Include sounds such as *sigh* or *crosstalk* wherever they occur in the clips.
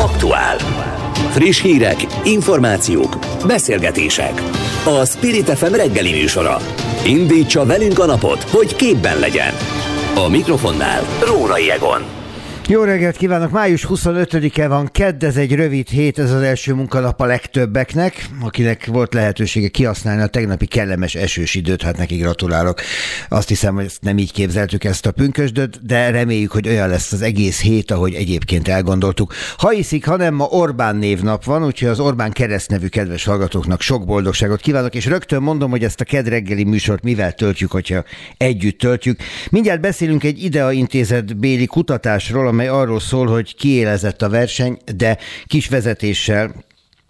Aktuál. Friss hírek, információk, beszélgetések. A Spirit FM reggeli műsora. Indítsa velünk a napot, hogy képben legyen. A mikrofonnál Rórai Egon. Jó reggelt kívánok! Május 25-e van, kedd, ez egy rövid hét, ez az első munkanap a legtöbbeknek, akinek volt lehetősége kihasználni a tegnapi kellemes esős időt, hát neki gratulálok. Azt hiszem, hogy nem így képzeltük ezt a pünkösdöt, de reméljük, hogy olyan lesz az egész hét, ahogy egyébként elgondoltuk. Ha hiszik, hanem ma Orbán névnap van, úgyhogy az Orbán keresztnevű kedves hallgatóknak sok boldogságot kívánok, és rögtön mondom, hogy ezt a kedd reggeli műsort mivel töltjük, hogyha együtt töltjük. Mindjárt beszélünk egy IDEA intézet béli kutatásról, amely arról szól, hogy kiélezett a verseny, de kis vezetéssel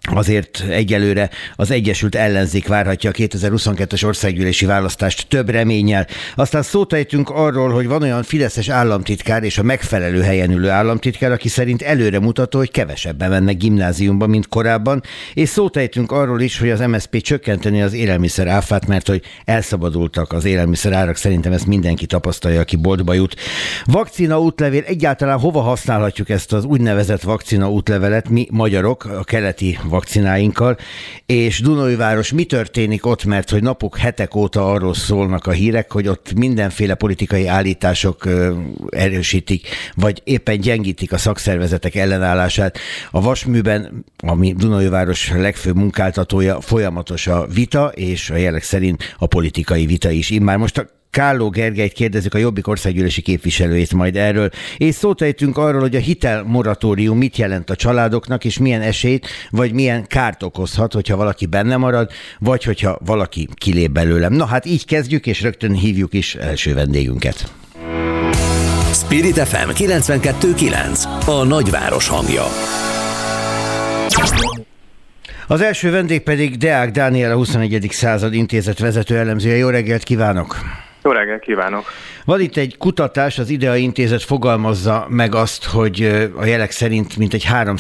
Azért egyelőre az Egyesült Ellenzék várhatja a 2022-es országgyűlési választást több reménnyel. Aztán szót ejtünk arról, hogy van olyan fideszes államtitkár és a megfelelő helyen ülő államtitkár, aki szerint előre mutató, hogy kevesebben mennek gimnáziumba, mint korábban, és szót ejtünk arról is, hogy az MSZP csökkenteni az élelmiszer áfát, mert hogy elszabadultak az élelmiszer árak, szerintem ezt mindenki tapasztalja, aki boltba jut. Vakcina útlevél, egyáltalán hova használhatjuk ezt az úgynevezett vakcina útlevelet, mi magyarok, a keleti vakcináinkkal, és Dunajváros mi történik ott, mert hogy napok, hetek óta arról szólnak a hírek, hogy ott mindenféle politikai állítások erősítik, vagy éppen gyengítik a szakszervezetek ellenállását. A Vasműben, ami Dunajváros legfőbb munkáltatója, folyamatos a vita, és a jelek szerint a politikai vita is. Immár most a Kálló Gergelyt kérdezzük a Jobbik országgyűlési képviselőjét majd erről, és szót ejtünk arról, hogy a hitel moratórium mit jelent a családoknak, és milyen esélyt, vagy milyen kárt okozhat, hogyha valaki benne marad, vagy hogyha valaki kilép belőlem. Na hát így kezdjük, és rögtön hívjuk is első vendégünket. Spirit FM 92.9 A nagyváros hangja. Az első vendég pedig Deák Dániel, a 21. század intézet vezető elemzője. Jó reggelt kívánok! Jó reggelt kívánok! Van itt egy kutatás, az IDEA Intézet fogalmazza meg azt, hogy a jelek szerint mintegy 3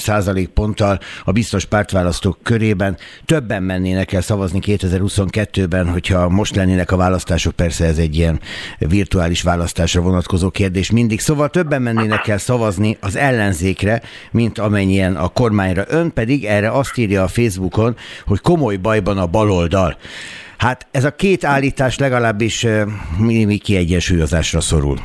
ponttal a biztos pártválasztók körében többen mennének el szavazni 2022-ben, hogyha most lennének a választások, persze ez egy ilyen virtuális választásra vonatkozó kérdés mindig. Szóval többen mennének el szavazni az ellenzékre, mint amennyien a kormányra. Ön pedig erre azt írja a Facebookon, hogy komoly bajban a baloldal. Hát ez a két állítás legalábbis minimi kiegyensúlyozásra szorul.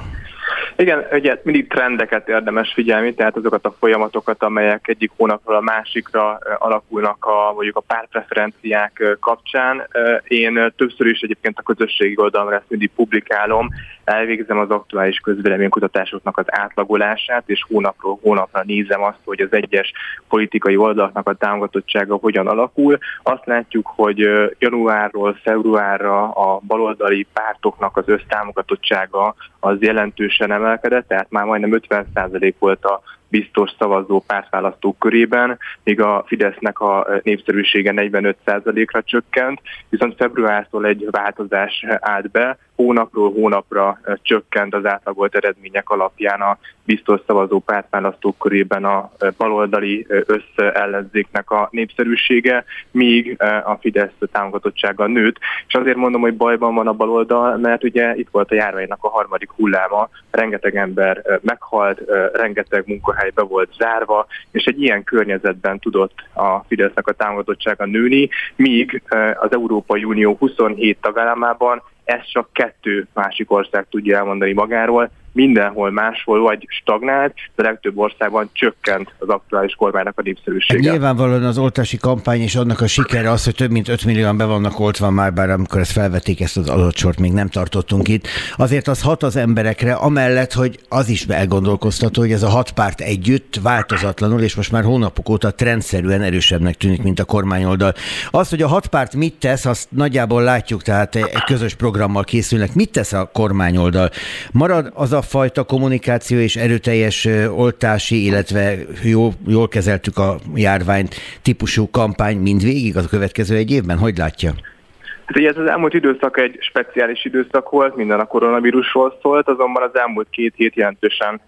Igen, ugye mindig trendeket érdemes figyelni, tehát azokat a folyamatokat, amelyek egyik hónapról a másikra alakulnak a, mondjuk a pártpreferenciák kapcsán. Én többször is egyébként a közösségi oldalon ezt mindig publikálom, elvégzem az aktuális közvéleménykutatásoknak az átlagolását, és hónapról hónapra nézem azt, hogy az egyes politikai oldalaknak a támogatottsága hogyan alakul. Azt látjuk, hogy januárról februárra a baloldali pártoknak az össztámogatottsága az jelentősen emelkedett, tehát már majdnem 50% volt a biztos szavazó pártválasztók körében, míg a Fidesznek a népszerűsége 45%-ra csökkent, viszont februártól egy változás állt be, hónapról hónapra csökkent az átlagolt eredmények alapján a biztos szavazó pártválasztók körében a baloldali összeellenzéknek a népszerűsége, míg a Fidesz támogatottsága nőtt. És azért mondom, hogy bajban van a baloldal, mert ugye itt volt a járványnak a harmadik hulláma, rengeteg ember meghalt, rengeteg munkahely be volt zárva, és egy ilyen környezetben tudott a Fidesznek a támogatottsága nőni, míg az Európai Unió 27 tagállamában ezt csak kettő másik ország tudja elmondani magáról, mindenhol máshol vagy stagnált, de legtöbb országban csökkent az aktuális kormánynak a népszerűsége. Nyilvánvalóan az oltási kampány és annak a sikere az, hogy több mint 5 millióan be vannak oltva már, bár amikor ezt felvették, ezt az adott sort még nem tartottunk itt. Azért az hat az emberekre, amellett, hogy az is elgondolkoztató, hogy ez a hat párt együtt változatlanul, és most már hónapok óta trendszerűen erősebbnek tűnik, mint a kormányoldal. Az, hogy a hat párt mit tesz, azt nagyjából látjuk, tehát egy közös programmal készülnek. Mit tesz a kormányoldal? Marad az a fajta kommunikáció és erőteljes oltási, illetve jó, jól kezeltük a járványt típusú kampány mindvégig a következő egy évben? Hogy látja? Hát ugye ez az elmúlt időszak egy speciális időszak volt, minden a koronavírusról szólt, azonban az elmúlt két hét jelentősen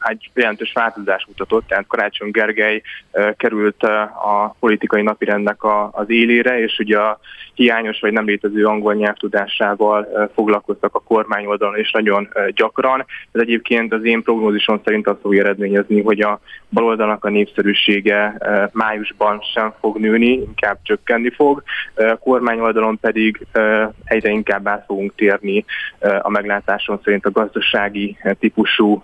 egy jelentős változás mutatott, tehát Karácsony Gergely került a politikai napirendnek az élére, és ugye a hiányos vagy nem létező angol nyelvtudásával foglalkoztak a kormány oldalon is nagyon gyakran. Ez egyébként az én prognózisom szerint azt fogja eredményezni, hogy a baloldalnak a népszerűsége májusban sem fog nőni, inkább csökkenni fog. A kormány oldalon pedig egyre inkább át fogunk térni a meglátáson szerint a gazdasági típusú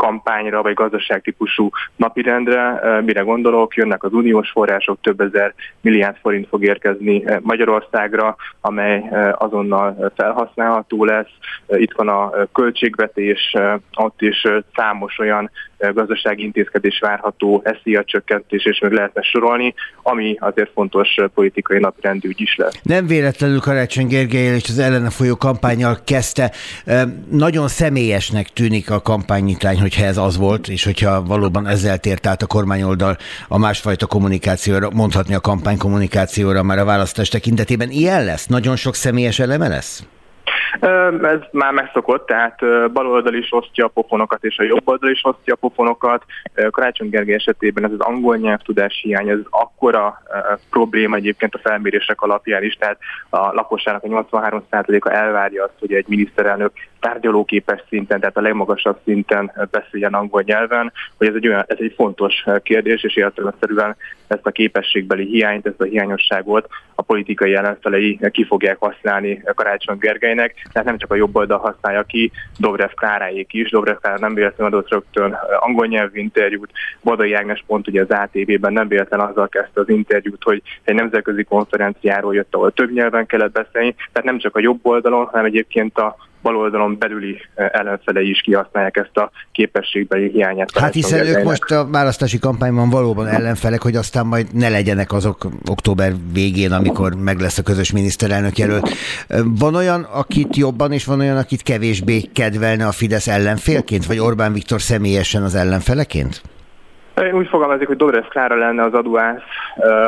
kampányra, vagy gazdaságtípusú napirendre. Mire gondolok? Jönnek az uniós források, több ezer milliárd forint fog érkezni Magyarországra, amely azonnal felhasználható lesz. Itt van a költségvetés, ott is számos olyan gazdasági intézkedés várható, a csökkentés, és meg lehetne sorolni, ami azért fontos politikai napirendügy is lesz. Nem véletlenül Karácsony Gergely és az ellene folyó kampányjal kezdte. Nagyon személyesnek tűnik a kampánynyitrány, hogyha ez az volt, és hogyha valóban ezzel tért át a kormányoldal a másfajta kommunikációra, mondhatni a kampánykommunikációra már a választás tekintetében. Ilyen lesz? Nagyon sok személyes eleme lesz? Ez már megszokott, tehát baloldal is osztja a pofonokat, és a jobb oldal is osztja a pofonokat. Karácsony Gergely esetében ez az angol nyelvtudás hiány, ez akkora probléma egyébként a felmérések alapján is, tehát a lakosságnak a 83%-a elvárja azt, hogy egy miniszterelnök tárgyalóképes szinten, tehát a legmagasabb szinten beszéljen angol nyelven, hogy ez egy, olyan, ez egy fontos kérdés, és értelemszerűen ezt a képességbeli hiányt, ezt a hiányosságot a politikai ellenfelei ki fogják használni Karácsony Gergelynek, tehát nem csak a jobb oldal használja ki, Dobrev Kláráék is, Dobrev Klára nem véletlenül adott rögtön angol nyelvű interjút, Badai Ágnes pont ugye az ATV-ben nem véletlen azzal kezdte az interjút, hogy egy nemzetközi konferenciáról jött, ahol több nyelven kellett beszélni, tehát nem csak a jobb oldalon, hanem egyébként a baloldalon belüli eh, ellenfelei is kihasználják ezt a képességbeli hiányát. Hát hiszen ők most a választási kampányban valóban ellenfelek, hogy aztán majd ne legyenek azok október végén, amikor meg lesz a közös miniszterelnök jelölt. Van olyan, akit jobban, és van olyan, akit kevésbé kedvelne a Fidesz ellenfélként, vagy Orbán Viktor személyesen az ellenfeleként? Én úgy fogalmazik, hogy Dobrev Klára lenne az adóász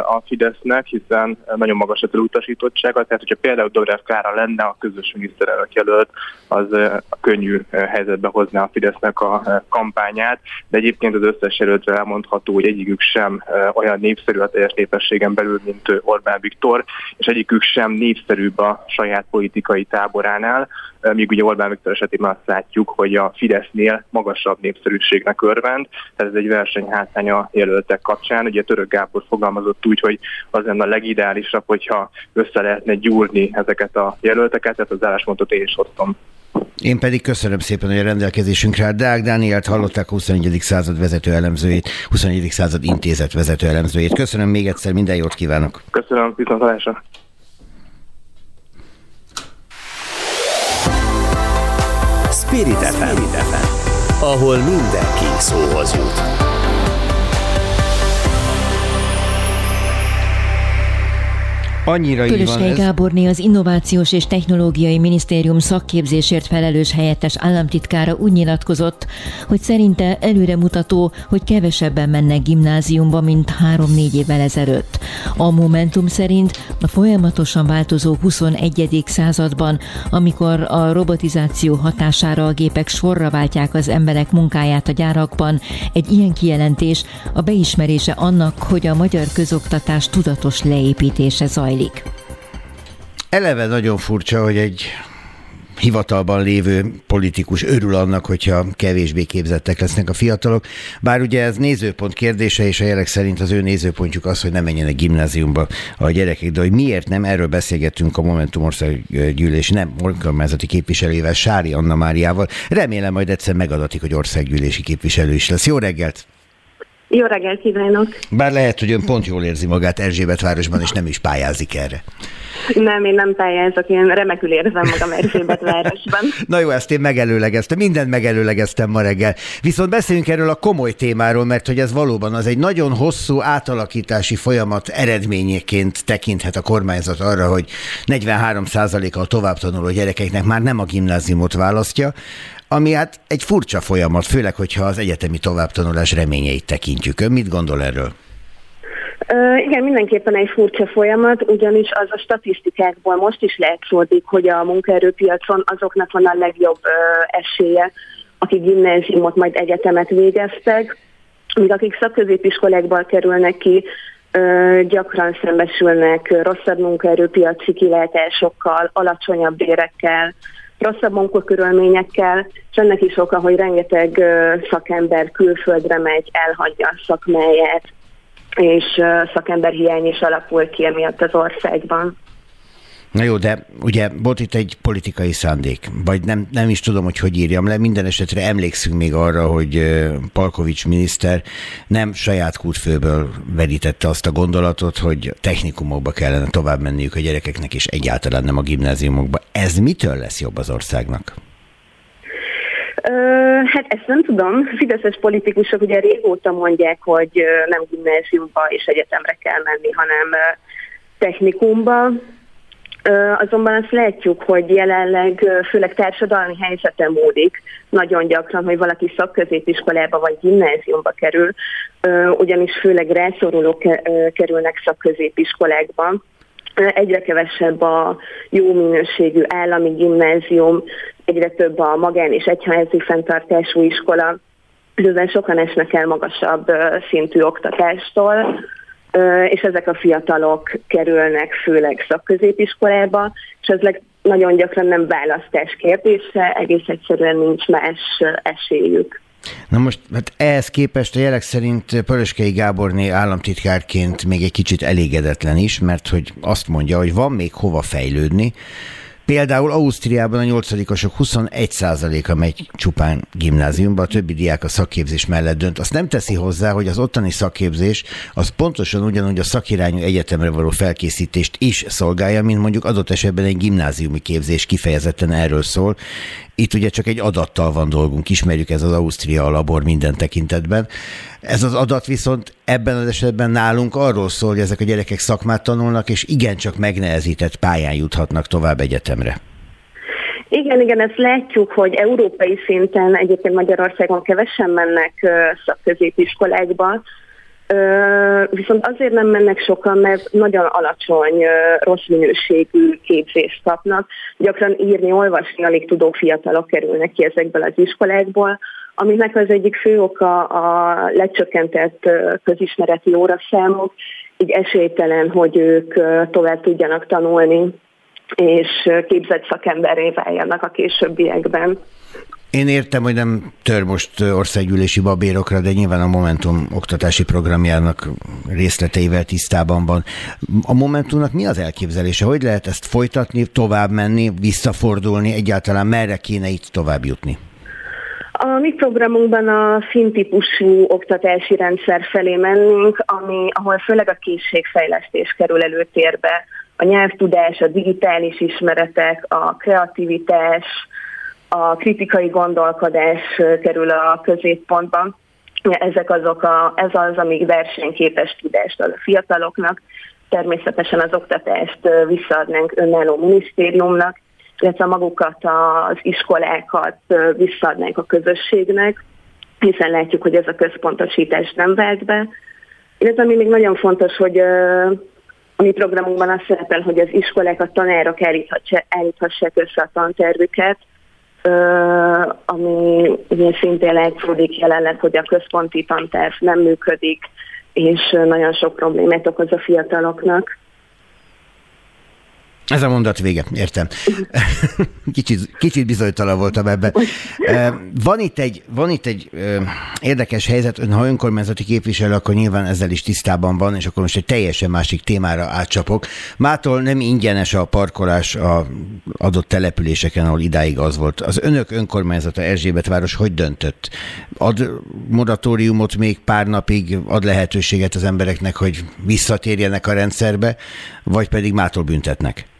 a Fidesznek, hiszen nagyon magas a elutasítottsága, tehát hogyha például Dobrev Klára lenne a közös miniszterelnök jelölt, az a könnyű helyzetbe hozná a Fidesznek a kampányát, de egyébként az összes jelöltre elmondható, hogy egyikük sem olyan népszerű a teljes népességen belül, mint Orbán Viktor, és egyikük sem népszerűbb a saját politikai táboránál, míg ugye Orbán Viktor esetében azt látjuk, hogy a Fidesznél magasabb népszerűségnek örvend, tehát ez egy versenyhátrány a jelöltek kapcsán. Ugye Török Gábor fogalmazott úgy, hogy az lenne a legideálisabb, hogyha össze lehetne gyúrni ezeket a jelölteket, tehát az álláspontot én is hoztam. Én pedig köszönöm szépen, hogy a rendelkezésünkre áll. Deák Dánielt hallották a 21. század vezető elemzőjét, 21. század intézet vezető elemzőjét. Köszönöm még egyszer, minden jót kívánok. Köszönöm, viszontlátásra. Spirit FM, ahol mindenki szóhoz jut. Annyira Kölöskei van. Gáborné az Innovációs és Technológiai Minisztérium szakképzésért felelős helyettes államtitkára úgy nyilatkozott, hogy szerinte előremutató, hogy kevesebben mennek gimnáziumba, mint három-négy évvel ezelőtt. A Momentum szerint a folyamatosan változó 21. században, amikor a robotizáció hatására a gépek sorra váltják az emberek munkáját a gyárakban, egy ilyen kijelentés a beismerése annak, hogy a magyar közoktatás tudatos leépítése zajlik zajlik. Eleve nagyon furcsa, hogy egy hivatalban lévő politikus örül annak, hogyha kevésbé képzettek lesznek a fiatalok. Bár ugye ez nézőpont kérdése, és a jelek szerint az ő nézőpontjuk az, hogy nem menjenek gimnáziumba a gyerekek, de hogy miért nem, erről beszélgettünk a Momentum országgyűlés nem önkormányzati képviselővel, Sári Anna Máriával. Remélem majd egyszer megadatik, hogy országgyűlési képviselő is lesz. Jó reggelt! Jó reggelt kívánok! Bár lehet, hogy ön pont jól érzi magát Erzsébet városban, és nem is pályázik erre. Nem, én nem pályázok, én remekül érzem magam Erzsébet városban. *laughs* Na jó, ezt én megelőlegeztem, mindent megelőlegeztem ma reggel. Viszont beszéljünk erről a komoly témáról, mert hogy ez valóban az egy nagyon hosszú átalakítási folyamat eredményeként tekinthet a kormányzat arra, hogy 43%-a a továbbtanuló gyerekeknek már nem a gimnáziumot választja, ami hát egy furcsa folyamat, főleg, hogyha az egyetemi továbbtanulás reményeit tekintjük. Ön mit gondol erről? igen, mindenképpen egy furcsa folyamat, ugyanis az a statisztikákból most is látszódik, hogy a munkaerőpiacon azoknak van a legjobb esélye, akik gimnáziumot, majd egyetemet végeztek, míg akik szakközépiskolákból kerülnek ki, gyakran szembesülnek rosszabb munkaerőpiaci kilátásokkal, alacsonyabb bérekkel, rosszabb munkakörülményekkel, és ennek is oka, hogy rengeteg szakember külföldre megy, elhagyja a szakmáját, és szakemberhiány is alapul ki emiatt az országban. Na jó, de ugye volt itt egy politikai szándék, vagy nem, nem is tudom, hogy hogy írjam le. Minden esetre emlékszünk még arra, hogy Palkovics miniszter nem saját kútfőből verítette azt a gondolatot, hogy technikumokba kellene tovább menniük a gyerekeknek, és egyáltalán nem a gimnáziumokba. Ez mitől lesz jobb az országnak? Hát ezt nem tudom. Fideszes politikusok ugye régóta mondják, hogy nem gimnáziumba és egyetemre kell menni, hanem technikumba. Azonban azt látjuk, hogy jelenleg főleg társadalmi helyzete módik nagyon gyakran, hogy valaki szakközépiskolába vagy gimnáziumba kerül, ugyanis főleg rászorulók kerülnek szakközépiskolákba. Egyre kevesebb a jó minőségű állami gimnázium, egyre több a magán és egyházi fenntartású iskola, közben sokan esnek el magasabb szintű oktatástól, és ezek a fiatalok kerülnek főleg szakközépiskolába, és ez nagyon gyakran nem választás kérdése, egész egyszerűen nincs más esélyük. Na most, hát ehhez képest a jelek szerint Pöröskei Gáborné államtitkárként még egy kicsit elégedetlen is, mert hogy azt mondja, hogy van még hova fejlődni, Például Ausztriában a nyolcadikosok 21%-a megy csupán gimnáziumba, a többi diák a szakképzés mellett dönt. Azt nem teszi hozzá, hogy az ottani szakképzés az pontosan ugyanúgy a szakirányú egyetemre való felkészítést is szolgálja, mint mondjuk adott esetben egy gimnáziumi képzés kifejezetten erről szól. Itt ugye csak egy adattal van dolgunk, ismerjük ez az Ausztria labor minden tekintetben. Ez az adat viszont ebben az esetben nálunk arról szól, hogy ezek a gyerekek szakmát tanulnak, és igencsak megnehezített pályán juthatnak tovább egyetemre. Igen, igen, ezt látjuk, hogy európai szinten egyébként Magyarországon kevesen mennek szakközépiskolákba, viszont azért nem mennek sokan, mert nagyon alacsony, rossz minőségű képzést kapnak. Gyakran írni, olvasni alig tudó fiatalok kerülnek ki ezekből az iskolákból, aminek az egyik fő oka a lecsökkentett közismereti óraszámok, így esélytelen, hogy ők tovább tudjanak tanulni, és képzett szakemberé váljanak a későbbiekben. Én értem, hogy nem tör most országgyűlési babérokra, de nyilván a Momentum oktatási programjának részleteivel tisztában van. A Momentumnak mi az elképzelése? Hogy lehet ezt folytatni, tovább menni, visszafordulni, egyáltalán merre kéne itt tovább jutni? A mi programunkban a fin típusú oktatási rendszer felé mennünk, ami, ahol főleg a készségfejlesztés kerül előtérbe. A nyelvtudás, a digitális ismeretek, a kreativitás, a kritikai gondolkodás kerül a középpontban. Ezek azok a, ez az, amíg versenyképes tudást ad a fiataloknak. Természetesen az oktatást visszaadnánk önálló minisztériumnak, illetve magukat az iskolákat visszaadnánk a közösségnek, hiszen látjuk, hogy ez a központosítás nem vált be. Illetve ami még nagyon fontos, hogy a mi programunkban az szerepel, hogy az iskolák, a tanárok elíthassák össze a tantervüket, ami ugye szintén látszódik jelenleg, hogy a központi tanterv nem működik, és nagyon sok problémát okoz a fiataloknak. Ez a mondat vége, értem. *laughs* Kicsit, kicsit bizonytalan voltam ebben. Van itt egy, van itt egy érdekes helyzet, ha önkormányzati képviselő, akkor nyilván ezzel is tisztában van, és akkor most egy teljesen másik témára átcsapok. Mától nem ingyenes a parkolás a adott településeken, ahol idáig az volt. Az önök önkormányzata Erzsébet város hogy döntött? Ad moratóriumot még pár napig, ad lehetőséget az embereknek, hogy visszatérjenek a rendszerbe, vagy pedig mától büntetnek?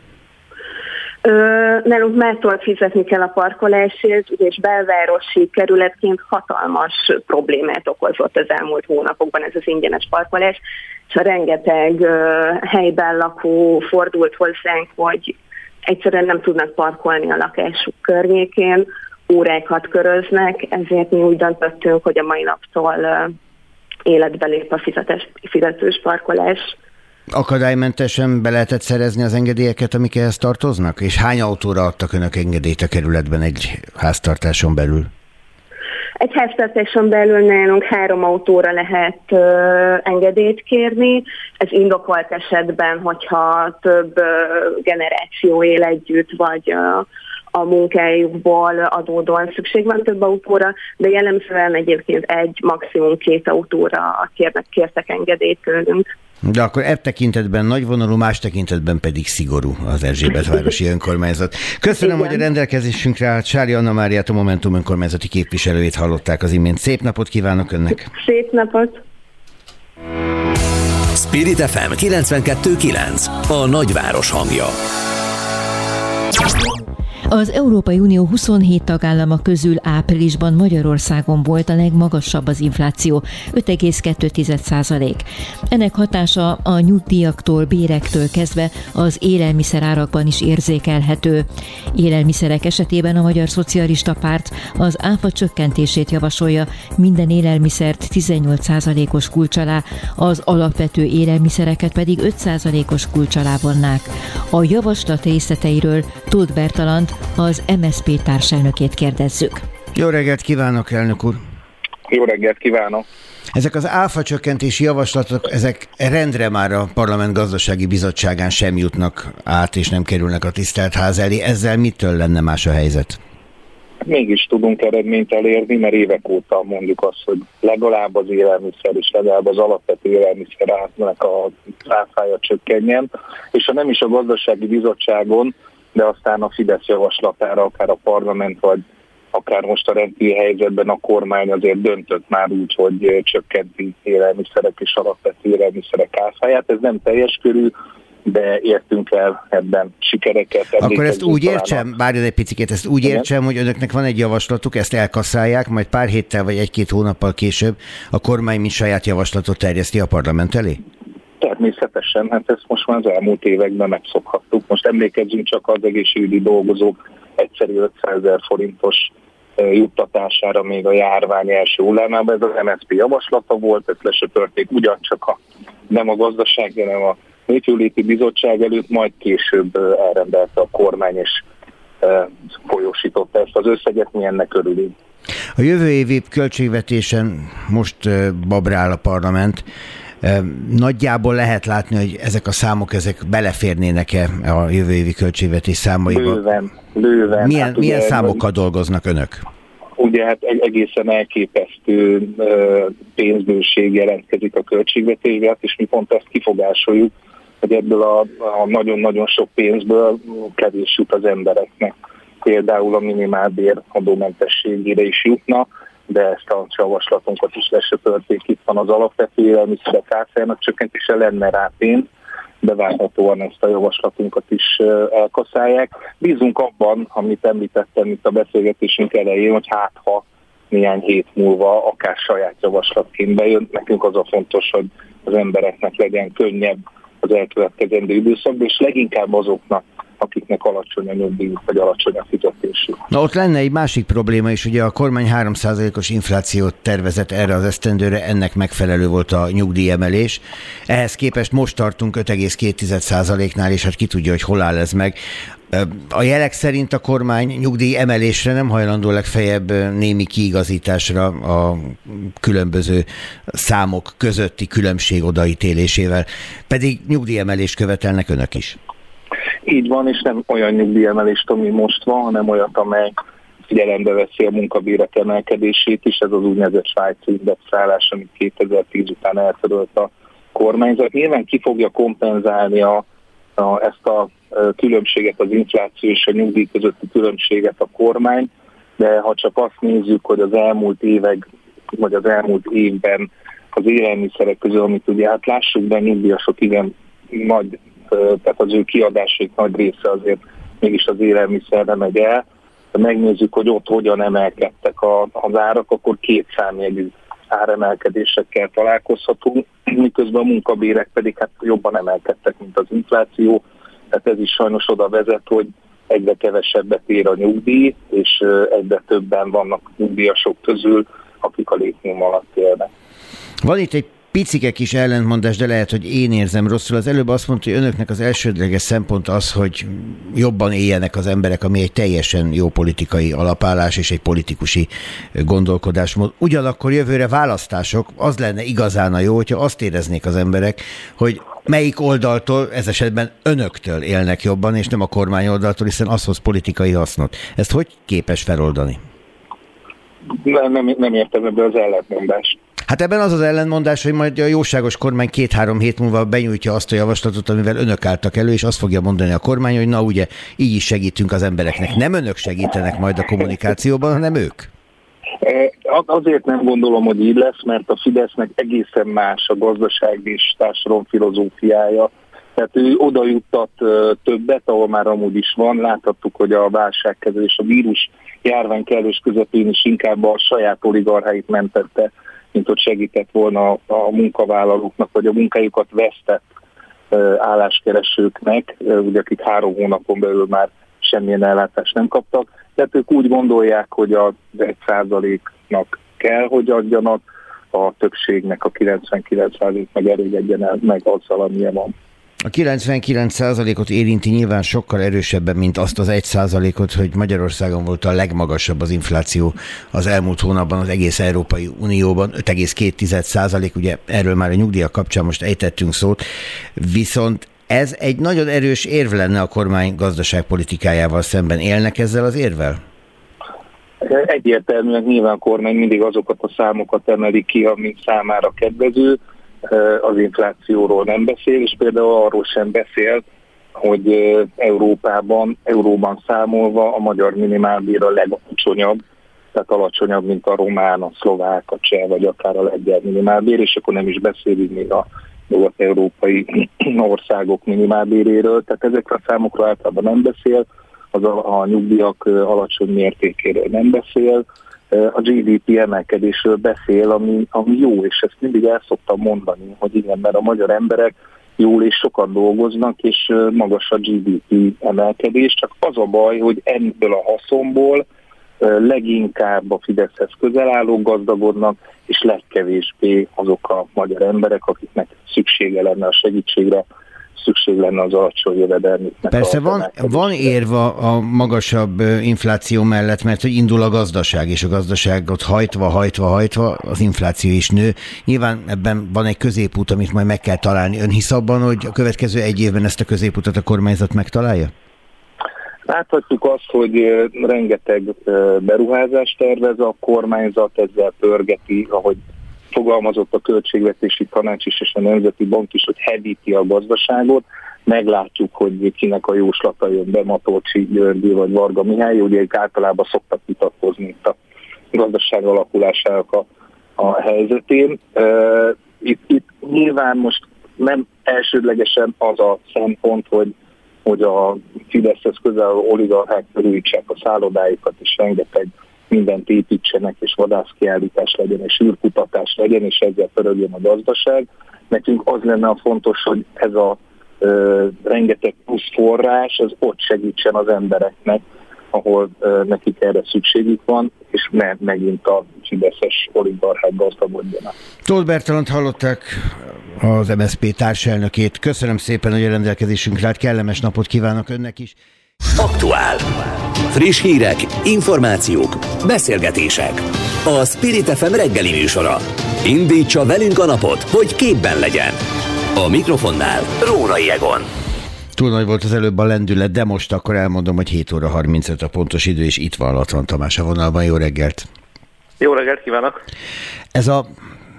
Nálunk mától fizetni kell a parkolásért, és belvárosi kerületként hatalmas problémát okozott az elmúlt hónapokban ez az ingyenes parkolás, és rengeteg helyben lakó fordult hozzánk, hogy egyszerűen nem tudnak parkolni a lakásuk környékén, órákat köröznek, ezért mi úgy döntöttünk, hogy a mai naptól életbe lép a fizetés, fizetős parkolás. Akadálymentesen be lehetett szerezni az engedélyeket, amik ehhez tartoznak? És hány autóra adtak önök engedélyt a kerületben egy háztartáson belül? Egy háztartáson belül nálunk három autóra lehet ö, engedélyt kérni. Ez indokolt esetben, hogyha több ö, generáció él együtt, vagy ö, a munkájukból adódóan szükség van több autóra, de jellemzően egyébként egy, maximum két autóra kérnek, kértek engedélyt tőlünk. De akkor ebb tekintetben nagyvonalú, más tekintetben pedig szigorú az Erzsébet városi önkormányzat. Köszönöm, Igen. hogy a rendelkezésünkre állt Sári Anna Máriát, a Momentum önkormányzati képviselőjét hallották az imént. Szép napot kívánok önnek! Szép napot! Spirit FM 92.9 A nagyváros hangja az Európai Unió 27 tagállama közül áprilisban Magyarországon volt a legmagasabb az infláció, 5,2% Ennek hatása a nyugdíjaktól, bérektől kezdve az élelmiszerárakban is érzékelhető. Élelmiszerek esetében a Magyar Szocialista Párt az áfa csökkentését javasolja, minden élelmiszert 18% os kulcs alá, az alapvető élelmiszereket pedig 5% os kulcs alá vonnák. A javaslat részleteiről Tóth Bertalant, az MSZP társelnökét kérdezzük. Jó reggelt kívánok, elnök úr! Jó reggelt kívánok! Ezek az áfa csökkentési javaslatok, ezek rendre már a Parlament Gazdasági Bizottságán sem jutnak át, és nem kerülnek a tisztelt ház elé. Ezzel mitől lenne más a helyzet? Mégis tudunk eredményt elérni, mert évek óta mondjuk azt, hogy legalább az élelmiszer és legalább az alapvető élelmiszer átnak a áfája csökkenjen, és ha nem is a gazdasági bizottságon, de aztán a Fidesz javaslatára, akár a parlament, vagy akár most a rendkívüli helyzetben a kormány azért döntött már úgy, hogy csökkenti élelmiszerek és alapvető élelmiszerek áfáját. Ez nem teljes körű, de értünk el ebben sikereket. Akkor ezt úgy értsem, várjon egy picit, ezt úgy Igen? értsem, hogy önöknek van egy javaslatuk, ezt elkaszálják, majd pár héttel vagy egy-két hónappal később a kormány mi saját javaslatot terjeszti a parlament elé? Természetesen, hát ezt most már az elmúlt években megszokhattuk. Most emlékezzünk csak az egészségügyi dolgozók egyszerű 500 ezer forintos juttatására még a járvány első hullámában. Ez az MSZP javaslata volt, ezt lesöpörték ugyancsak a, nem a gazdaság, hanem a Népjóléti Bizottság előtt, majd később elrendelte a kormány, és folyósította ezt az összeget, mi ennek örülünk. A jövő évi költségvetésen most babrál a parlament. Nagyjából lehet látni, hogy ezek a számok ezek beleférnének-e a jövő évi költségvetés számaiba? Bőven, bőven. Milyen, hát milyen ugye, számokkal dolgoznak önök? Ugye hát egy egészen elképesztő pénzbőség jelentkezik a költségvetésbe, hát és mi pont ezt kifogásoljuk, hogy ebből a, a nagyon-nagyon sok pénzből kevés jut az embereknek. Például a minimálbér adómentességére is jutna, de ezt a javaslatunkat is lesöpörték. Itt van az alapvető élelmiszerek áfájának csökkentése lenne rá pénz, de várhatóan ezt a javaslatunkat is elkaszálják. Bízunk abban, amit említettem itt a beszélgetésünk elején, hogy hát ha néhány hét múlva akár saját javaslatként bejön, nekünk az a fontos, hogy az embereknek legyen könnyebb az elkövetkezendő időszakban, és leginkább azoknak, akiknek alacsony a nyugdíj, vagy alacsony a fizetésük. Na ott lenne egy másik probléma is, ugye a kormány 3%-os inflációt tervezett erre az esztendőre, ennek megfelelő volt a nyugdíjemelés. Ehhez képest most tartunk 5,2%-nál, és hát ki tudja, hogy hol áll ez meg. A jelek szerint a kormány nyugdíj emelésre nem hajlandó legfeljebb némi kiigazításra a különböző számok közötti különbség odaítélésével, pedig nyugdíjemelést követelnek önök is. Így van, és nem olyan nyugdíjemelést, ami most van, hanem olyat, amely figyelembe veszi a munkabérek emelkedését is, ez az úgynevezett svájci indexálás, amit 2010 után eltörölt a kormányzat. Nyilván ki fogja kompenzálni a, a, ezt a különbséget, az infláció és a nyugdíj közötti különbséget a kormány, de ha csak azt nézzük, hogy az elmúlt évek, vagy az elmúlt évben az élelmiszerek közül, amit ugye hát lássuk be, nyugdíjasok igen nagy tehát az ő kiadásaik nagy része azért mégis az élelmiszerre megy el. Ha megnézzük, hogy ott hogyan emelkedtek a, az árak, akkor két számjegyű áremelkedésekkel találkozhatunk, miközben a munkabérek pedig hát jobban emelkedtek, mint az infláció. Tehát ez is sajnos oda vezet, hogy egyre kevesebbet ér a nyugdíj, és egyre többen vannak nyugdíjasok közül, akik a létnyom alatt élnek. Van itt egy picike kis ellentmondás, de lehet, hogy én érzem rosszul. Az előbb azt mondta, hogy önöknek az elsődleges szempont az, hogy jobban éljenek az emberek, ami egy teljesen jó politikai alapállás és egy politikusi gondolkodásmód. Ugyanakkor jövőre választások, az lenne igazán a jó, hogyha azt éreznék az emberek, hogy melyik oldaltól, ez esetben önöktől élnek jobban, és nem a kormány oldaltól, hiszen az hoz politikai hasznot. Ezt hogy képes feloldani? Nem, nem, nem értem ebbe az ellentmondást. Hát ebben az az ellentmondás, hogy majd a jóságos kormány két-három hét múlva benyújtja azt a javaslatot, amivel önök álltak elő, és azt fogja mondani a kormány, hogy na ugye, így is segítünk az embereknek. Nem önök segítenek majd a kommunikációban, hanem ők. E, azért nem gondolom, hogy így lesz, mert a Fidesznek egészen más a gazdaság és társadalom filozófiája. Tehát ő oda juttat többet, ahol már amúgy is van. Láthattuk, hogy a válságkezelés, a vírus járvány közepén is inkább a saját oligarcháit mentette mint hogy segített volna a munkavállalóknak, vagy a munkájukat vesztett álláskeresőknek, ugye akik három hónapon belül már semmilyen ellátást nem kaptak. Tehát ők úgy gondolják, hogy az egy százaléknak kell, hogy adjanak, a többségnek a 99 százalék meg elégedjen el meg azzal, amilyen van. A 99%-ot érinti nyilván sokkal erősebben, mint azt az 1%-ot, hogy Magyarországon volt a legmagasabb az infláció az elmúlt hónapban az egész Európai Unióban, 5,2%, ugye erről már a nyugdíjak kapcsán most ejtettünk szót, viszont ez egy nagyon erős érv lenne a kormány gazdaságpolitikájával szemben. Élnek ezzel az érvel? Egyértelműen nyilván a kormány mindig azokat a számokat emeli ki, amik számára kedvező az inflációról nem beszél, és például arról sem beszél, hogy Európában, euróban számolva a magyar minimálbér a legalacsonyabb, tehát alacsonyabb, mint a román, a szlovák, a cseh, vagy akár a lengyel minimálbér, és akkor nem is beszélünk még a nyugat-európai *clears throat* országok minimálbéréről, tehát ezekre a számokra általában nem beszél, az a, a nyugdíjak alacsony mértékéről nem beszél, a GDP emelkedésről beszél, ami, ami jó, és ezt mindig el szoktam mondani, hogy igen, mert a magyar emberek jól és sokan dolgoznak, és magas a GDP emelkedés, csak az a baj, hogy ebből a haszonból leginkább a Fideszhez közel állók gazdagodnak, és legkevésbé azok a magyar emberek, akiknek szüksége lenne a segítségre, szükség lenne az alacsony jövedelmüknek. Persze van, van érva a magasabb infláció mellett, mert hogy indul a gazdaság, és a gazdaságot hajtva, hajtva, hajtva az infláció is nő. Nyilván ebben van egy középút, amit majd meg kell találni. Ön hisz abban, hogy a következő egy évben ezt a középutat a kormányzat megtalálja? Láthatjuk azt, hogy rengeteg beruházást tervez a kormányzat, ezzel pörgeti, ahogy fogalmazott a költségvetési tanács is és a Nemzeti Bank is, hogy hevíti a gazdaságot. Meglátjuk, hogy kinek a jóslata jön be, Matolcsi Györgyi vagy Varga Mihály, ugye ők általában szoktak vitatkozni itt a gazdaság alakulásának a, a helyzetén. Itt, itt nyilván most nem elsődlegesen az a szempont, hogy hogy a Fideszhez közel oligarchák körülítsák a szállodáikat, és rengeteg mindent építsenek, és vadászkiállítás legyen, és űrkutatás legyen, és ezzel pörögjön a gazdaság. Nekünk az lenne a fontos, hogy ez a ö, rengeteg plusz forrás, az ott segítsen az embereknek, ahol ö, nekik erre szükségük van, és ne megint a fideszes oligarchák gazdagodjanak. Tóth Bertalant hallották az MSZP társelnökét. Köszönöm szépen, hogy a rendelkezésünkre állt. Kellemes napot kívánok önnek is. Aktuál. Friss hírek, információk, beszélgetések. A Spirit FM reggeli műsora. Indítsa velünk a napot, hogy képben legyen. A mikrofonnál Rórai Egon. Túl nagy volt az előbb a lendület, de most akkor elmondom, hogy 7 óra 35 a pontos idő, és itt van Latvan Tamás a vonalban. Jó reggelt! Jó reggelt kívánok! Ez a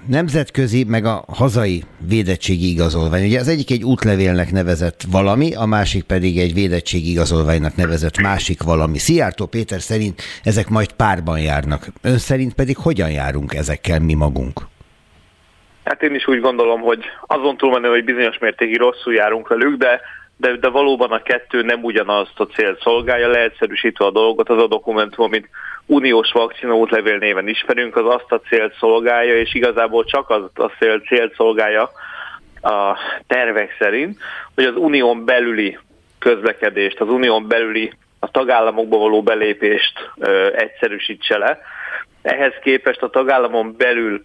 nemzetközi, meg a hazai védettségi igazolvány. Ugye az egyik egy útlevélnek nevezett valami, a másik pedig egy védettségi igazolványnak nevezett másik valami. Szijjártó Péter szerint ezek majd párban járnak. Ön szerint pedig hogyan járunk ezekkel mi magunk? Hát én is úgy gondolom, hogy azon túlmenő, hogy bizonyos mértékig rosszul járunk velük, de de, de valóban a kettő nem ugyanazt a célt szolgálja, leegyszerűsítve a dolgot, az a dokumentum, amit uniós vakcina útlevél néven ismerünk, az azt a célt szolgálja, és igazából csak az a cél, célt szolgálja a tervek szerint, hogy az unión belüli közlekedést, az unión belüli a tagállamokba való belépést ö, egyszerűsítse le. Ehhez képest a tagállamon belül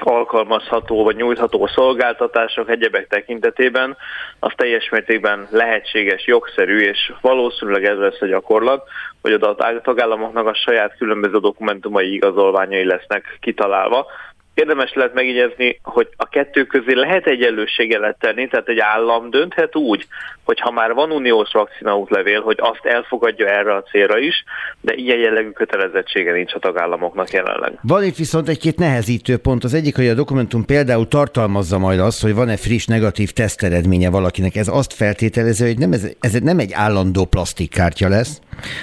alkalmazható vagy nyújtható szolgáltatások egyebek tekintetében, az teljes mértékben lehetséges, jogszerű, és valószínűleg ez lesz a gyakorlat, hogy a tagállamoknak a saját különböző dokumentumai igazolványai lesznek kitalálva, Érdemes lehet megjegyezni, hogy a kettő közé lehet egyenlőséget tenni, tehát egy állam dönthet úgy, hogy ha már van uniós vakcina útlevél, hogy azt elfogadja erre a célra is, de ilyen jellegű kötelezettsége nincs a tagállamoknak jelenleg. Van itt viszont egy-két nehezítő pont. Az egyik, hogy a dokumentum például tartalmazza majd azt, hogy van-e friss negatív teszteredménye valakinek. Ez azt feltételező, hogy nem ez, ez nem egy állandó plastikkártya lesz,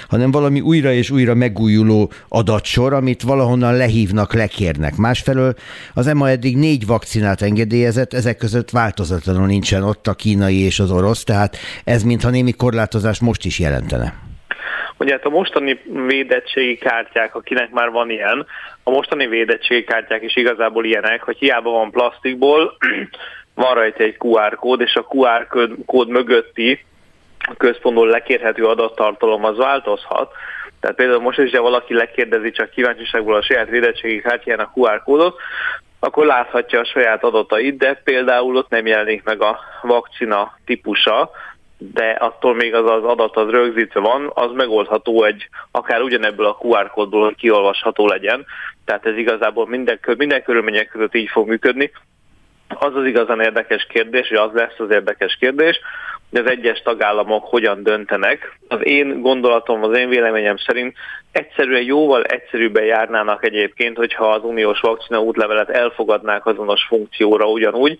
hanem valami újra és újra megújuló adatsor, amit valahonnan lehívnak, lekérnek. Másfelől az EMA eddig négy vakcinát engedélyezett, ezek között változatlanul nincsen ott a kínai és az orosz, tehát ez mintha némi korlátozás most is jelentene. Ugye hát a mostani védettségi kártyák, akinek már van ilyen, a mostani védettségi kártyák is igazából ilyenek, hogy hiába van plastikból, *clears throat* van rajta egy QR kód, és a QR kód mögötti központból lekérhető adattartalom az változhat. Tehát például most is, ha valaki lekérdezi csak kíváncsiságból a saját védettségi kártyán a QR kódot, akkor láthatja a saját adatait, de például ott nem jelenik meg a vakcina típusa, de attól még az az adat az rögzítve van, az megoldható egy, akár ugyanebből a QR kódból, hogy kiolvasható legyen. Tehát ez igazából minden, minden körülmények között így fog működni. Az az igazán érdekes kérdés, hogy az lesz az érdekes kérdés, hogy az egyes tagállamok hogyan döntenek. Az én gondolatom, az én véleményem szerint egyszerűen jóval egyszerűbben járnának egyébként, hogyha az uniós vakcina útlevelet elfogadnák azonos funkcióra ugyanúgy,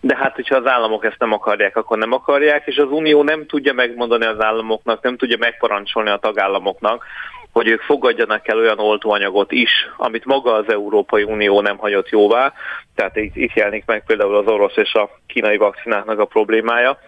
de hát, hogyha az államok ezt nem akarják, akkor nem akarják, és az Unió nem tudja megmondani az államoknak, nem tudja megparancsolni a tagállamoknak, hogy ők fogadjanak el olyan oltóanyagot is, amit maga az Európai Unió nem hagyott jóvá. Tehát itt, itt jelenik meg például az orosz és a kínai vakcináknak a problémája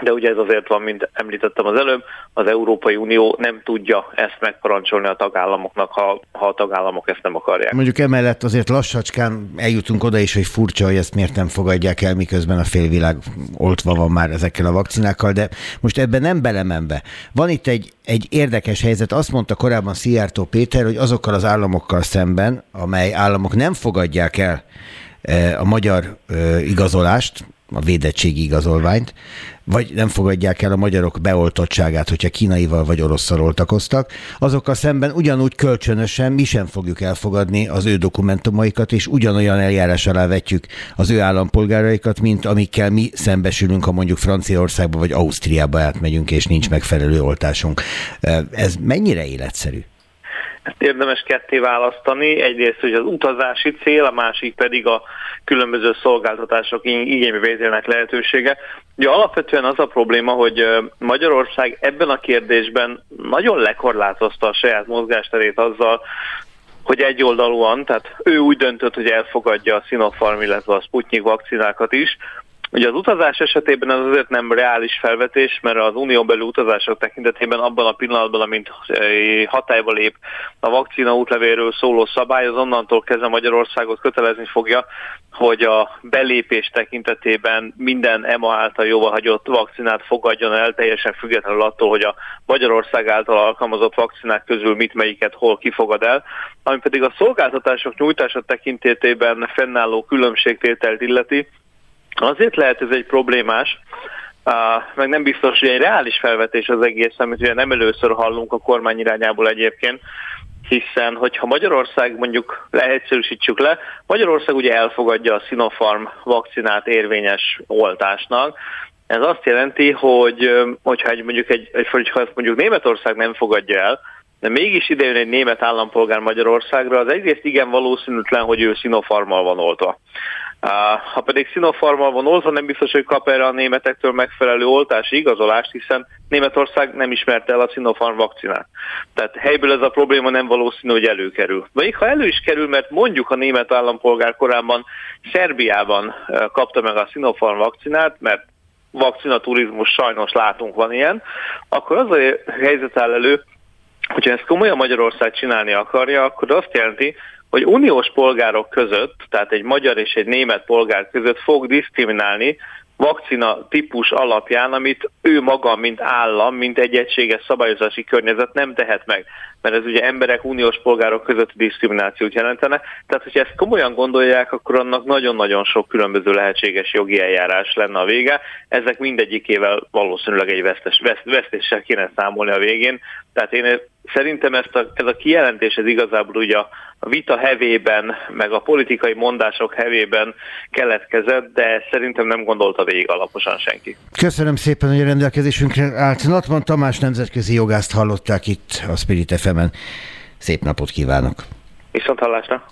de ugye ez azért van, mint említettem az előbb, az Európai Unió nem tudja ezt megparancsolni a tagállamoknak, ha, ha a tagállamok ezt nem akarják. Mondjuk emellett azért lassacskán eljutunk oda is, hogy furcsa, hogy ezt miért nem fogadják el, miközben a félvilág oltva van már ezekkel a vakcinákkal, de most ebben nem belemenve. Van itt egy, egy érdekes helyzet, azt mondta korábban Szijjártó Péter, hogy azokkal az államokkal szemben, amely államok nem fogadják el eh, a magyar eh, igazolást, a védettségi igazolványt, vagy nem fogadják el a magyarok beoltottságát, hogyha kínaival vagy orosszal oltakoztak, azokkal szemben ugyanúgy kölcsönösen mi sem fogjuk elfogadni az ő dokumentumaikat, és ugyanolyan eljárás alá vetjük az ő állampolgáraikat, mint amikkel mi szembesülünk, ha mondjuk Franciaországba vagy Ausztriába átmegyünk, és nincs megfelelő oltásunk. Ez mennyire életszerű? Ezt érdemes ketté választani. Egyrészt, hogy az utazási cél, a másik pedig a különböző szolgáltatások igénybevételnek lehetősége. Ugye alapvetően az a probléma, hogy Magyarország ebben a kérdésben nagyon lekorlátozta a saját mozgásterét azzal, hogy egyoldalúan, tehát ő úgy döntött, hogy elfogadja a Sinopharm, illetve a Sputnik vakcinákat is, Ugye az utazás esetében ez azért nem reális felvetés, mert az unión belül utazások tekintetében abban a pillanatban, amint eh, hatályba lép a vakcina útlevéről szóló szabály, az onnantól kezdve Magyarországot kötelezni fogja, hogy a belépés tekintetében minden EMA által jóvahagyott vakcinát fogadjon el, teljesen függetlenül attól, hogy a Magyarország által alkalmazott vakcinák közül mit melyiket hol kifogad el, ami pedig a szolgáltatások nyújtása tekintetében fennálló különbségtételt illeti, Azért lehet ez egy problémás, meg nem biztos, hogy egy reális felvetés az egész, amit ugye nem először hallunk a kormány irányából egyébként, hiszen hogyha Magyarország mondjuk leegyszerűsítsük le, Magyarország ugye elfogadja a Sinopharm vakcinát érvényes oltásnak, ez azt jelenti, hogy hogyha egy, mondjuk egy, egy hogyha mondjuk Németország nem fogadja el, de mégis idejön egy német állampolgár Magyarországra, az egyrészt igen valószínűtlen, hogy ő Sinopharmal van oltva. Ha pedig Sinopharmal oltva, nem biztos, hogy kap erre a németektől megfelelő oltási igazolást, hiszen Németország nem ismerte el a Sinopharm vakcinát. Tehát helyből ez a probléma nem valószínű, hogy előkerül. Vagy ha elő is kerül, mert mondjuk a német állampolgár korábban Szerbiában kapta meg a Sinopharm vakcinát, mert vakcinaturizmus sajnos látunk van ilyen, akkor az a helyzet áll elő, hogyha ezt komolyan Magyarország csinálni akarja, akkor azt jelenti, hogy uniós polgárok között, tehát egy magyar és egy német polgár között fog diszkriminálni vakcina típus alapján, amit ő maga, mint állam, mint egy egységes szabályozási környezet nem tehet meg. Mert ez ugye emberek, uniós polgárok közötti diszkriminációt jelentene. Tehát, hogyha ezt komolyan gondolják, akkor annak nagyon-nagyon sok különböző lehetséges jogi eljárás lenne a vége. Ezek mindegyikével valószínűleg egy vesztes, vesztéssel kéne számolni a végén. Tehát én szerintem ezt a, ez a kijelentés ez igazából ugye a vita hevében, meg a politikai mondások hevében keletkezett, de szerintem nem gondolta végig alaposan senki. Köszönöm szépen, hogy a rendelkezésünkre állt. Natman Tamás nemzetközi jogást hallották itt a Spirit fm -en. Szép napot kívánok! Viszont hallásra!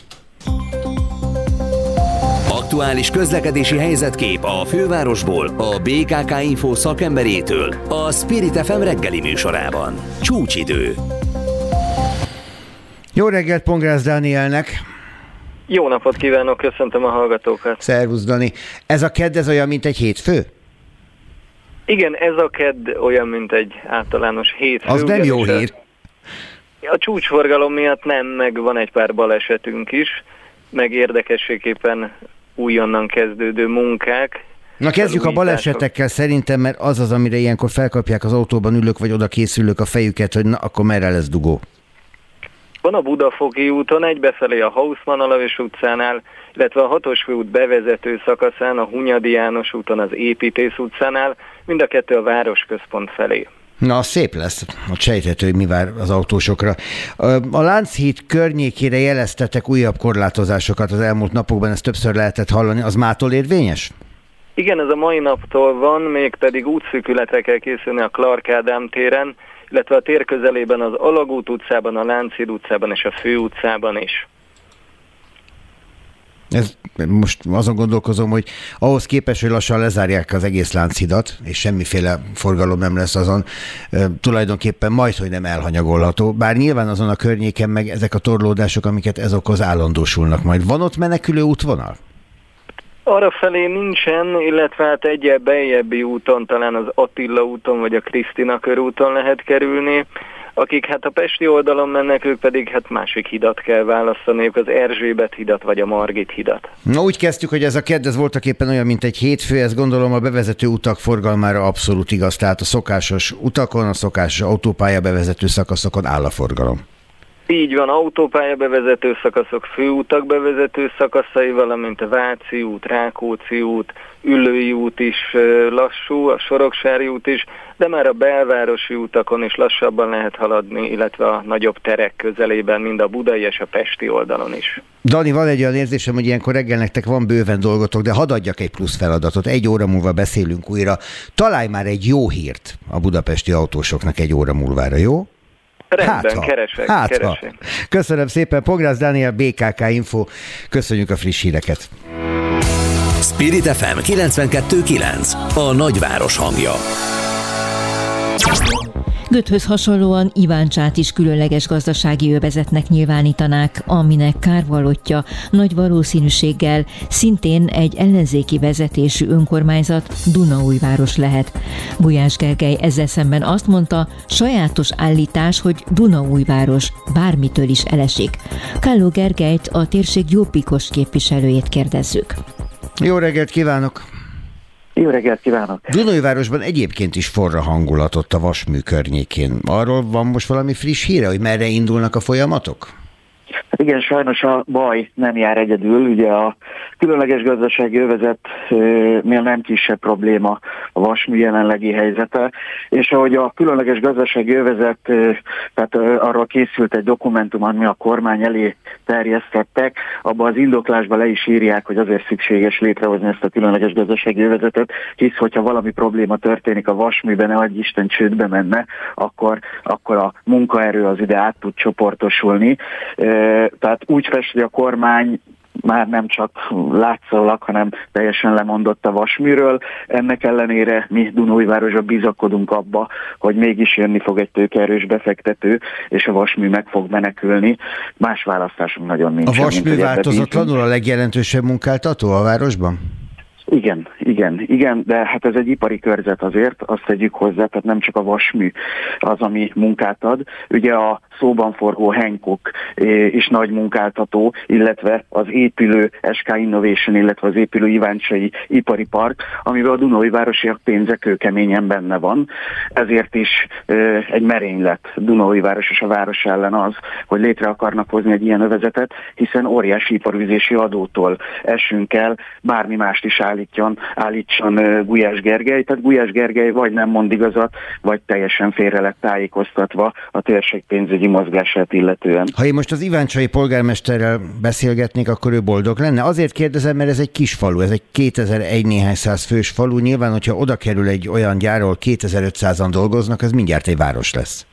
Aktuális közlekedési helyzetkép a fővárosból a BKK Info szakemberétől a Spirit FM reggeli műsorában. Csúcsidő. Jó reggelt Pongrász Dánielnek! Jó napot kívánok, köszöntöm a hallgatókat! Szervusz Dani! Ez a kedd ez olyan, mint egy hétfő? Igen, ez a kedd olyan, mint egy általános hétfő. Az nem jó hír. A csúcsforgalom miatt nem, meg van egy pár balesetünk is, meg érdekességképpen újonnan kezdődő munkák. Na kezdjük a balesetekkel szerintem, mert az az, amire ilyenkor felkapják az autóban ülök, vagy oda készülök a fejüket, hogy na, akkor merre lesz dugó. Van a Budafoki úton, egy befelé a Hausmann Alavis utcánál, illetve a hatos főút bevezető szakaszán, a Hunyadi János úton, az Építész utcánál, mind a kettő a városközpont felé. Na, szép lesz. A sejthető, hogy mi vár az autósokra. A Lánchíd környékére jeleztetek újabb korlátozásokat az elmúlt napokban, ezt többször lehetett hallani. Az mától érvényes? Igen, ez a mai naptól van, még pedig útszűkületre kell készülni a Clark Ádám téren, illetve a tér közelében az Alagút utcában, a Lánchíd utcában és a Fő utcában is. Ez, most azon gondolkozom, hogy ahhoz képest, hogy lassan lezárják az egész Lánchidat, és semmiféle forgalom nem lesz azon, tulajdonképpen majd, hogy nem elhanyagolható. Bár nyilván azon a környéken meg ezek a torlódások, amiket ez okoz, állandósulnak majd. Van ott menekülő útvonal? Arra felé nincsen, illetve hát egy beljebbi úton, talán az Attila úton vagy a Krisztina körúton lehet kerülni. Akik hát a Pesti oldalon mennek, ők pedig hát másik hidat kell választani, az Erzsébet hidat vagy a Margit hidat. Na úgy kezdtük, hogy ez a kedd ez voltak éppen olyan, mint egy hétfő, ez gondolom a bevezető utak forgalmára abszolút igaz, tehát a szokásos utakon, a szokásos autópálya bevezető szakaszokon áll a forgalom. Így van, autópálya bevezető szakaszok, főutak bevezető szakaszai, valamint a Váci út, Rákóczi út, Üllői út is lassú, a Soroksári út is, de már a belvárosi utakon is lassabban lehet haladni, illetve a nagyobb terek közelében, mind a budai és a pesti oldalon is. Dani, van egy olyan érzésem, hogy ilyenkor reggel nektek van bőven dolgotok, de hadd adjak egy plusz feladatot. Egy óra múlva beszélünk újra. Találj már egy jó hírt a budapesti autósoknak egy óra múlvára, jó? Rendben, hát, keresek, hát, keresek. Köszönöm szépen, Pogrász Dániel, BKK Info. Köszönjük a friss híreket. Spirit FM 92.9 A nagyváros hangja. Göthöz hasonlóan Iváncsát is különleges gazdasági övezetnek nyilvánítanák, aminek kárvalotja nagy valószínűséggel szintén egy ellenzéki vezetésű önkormányzat Dunaújváros lehet. Bujás Gergely ezzel szemben azt mondta, sajátos állítás, hogy Dunaújváros bármitől is elesik. Kálló Gergelyt a térség jobbikos képviselőjét kérdezzük. Jó reggelt kívánok! Jó reggelt kívánok! Dunajvárosban egyébként is forra hangulatott a vasmű környékén. Arról van most valami friss híre, hogy merre indulnak a folyamatok? Hát igen, sajnos a baj nem jár egyedül. Ugye a különleges gazdasági övezetnél nem kisebb probléma a vasmű jelenlegi helyzete, és ahogy a különleges gazdasági övezet, tehát arról készült egy dokumentum, ami a kormány elé terjesztettek, abban az indoklásban le is írják, hogy azért szükséges létrehozni ezt a különleges gazdasági övezetet, hisz hogyha valami probléma történik a vasműben, ne adj Isten csődbe menne, akkor, akkor a munkaerő az ide át tud csoportosulni tehát úgy fest, hogy a kormány már nem csak látszólag, hanem teljesen lemondott a vasműről. Ennek ellenére mi Dunóivárosra bizakodunk abba, hogy mégis jönni fog egy tőkerős befektető, és a vasmű meg fog menekülni. Más választásunk nagyon nincs. A vasmű változatlanul a legjelentősebb munkáltató a városban? Igen, igen, igen, de hát ez egy ipari körzet azért, azt tegyük hozzá, tehát nem csak a vasmű az, ami munkát ad. Ugye a szóban forgó Hancock is nagy munkáltató, illetve az épülő SK Innovation, illetve az épülő Iváncsai Ipari Park, amivel a Dunói Városiak pénze kőkeményen benne van. Ezért is egy merénylet Dunói Város és a város ellen az, hogy létre akarnak hozni egy ilyen övezetet, hiszen óriási iparüzési adótól esünk el, bármi mást is állítjon, állítson Gulyás Gergely. Tehát Gulyás Gergely vagy nem mond igazat, vagy teljesen félre lett tájékoztatva a térség pénzügyi mozgását illetően. Ha én most az Iváncsai polgármesterrel beszélgetnék, akkor ő boldog lenne. Azért kérdezem, mert ez egy kis falu, ez egy 2001 néhány száz fős falu. Nyilván, hogyha oda kerül egy olyan gyárról 2500-an dolgoznak, az mindjárt egy város lesz.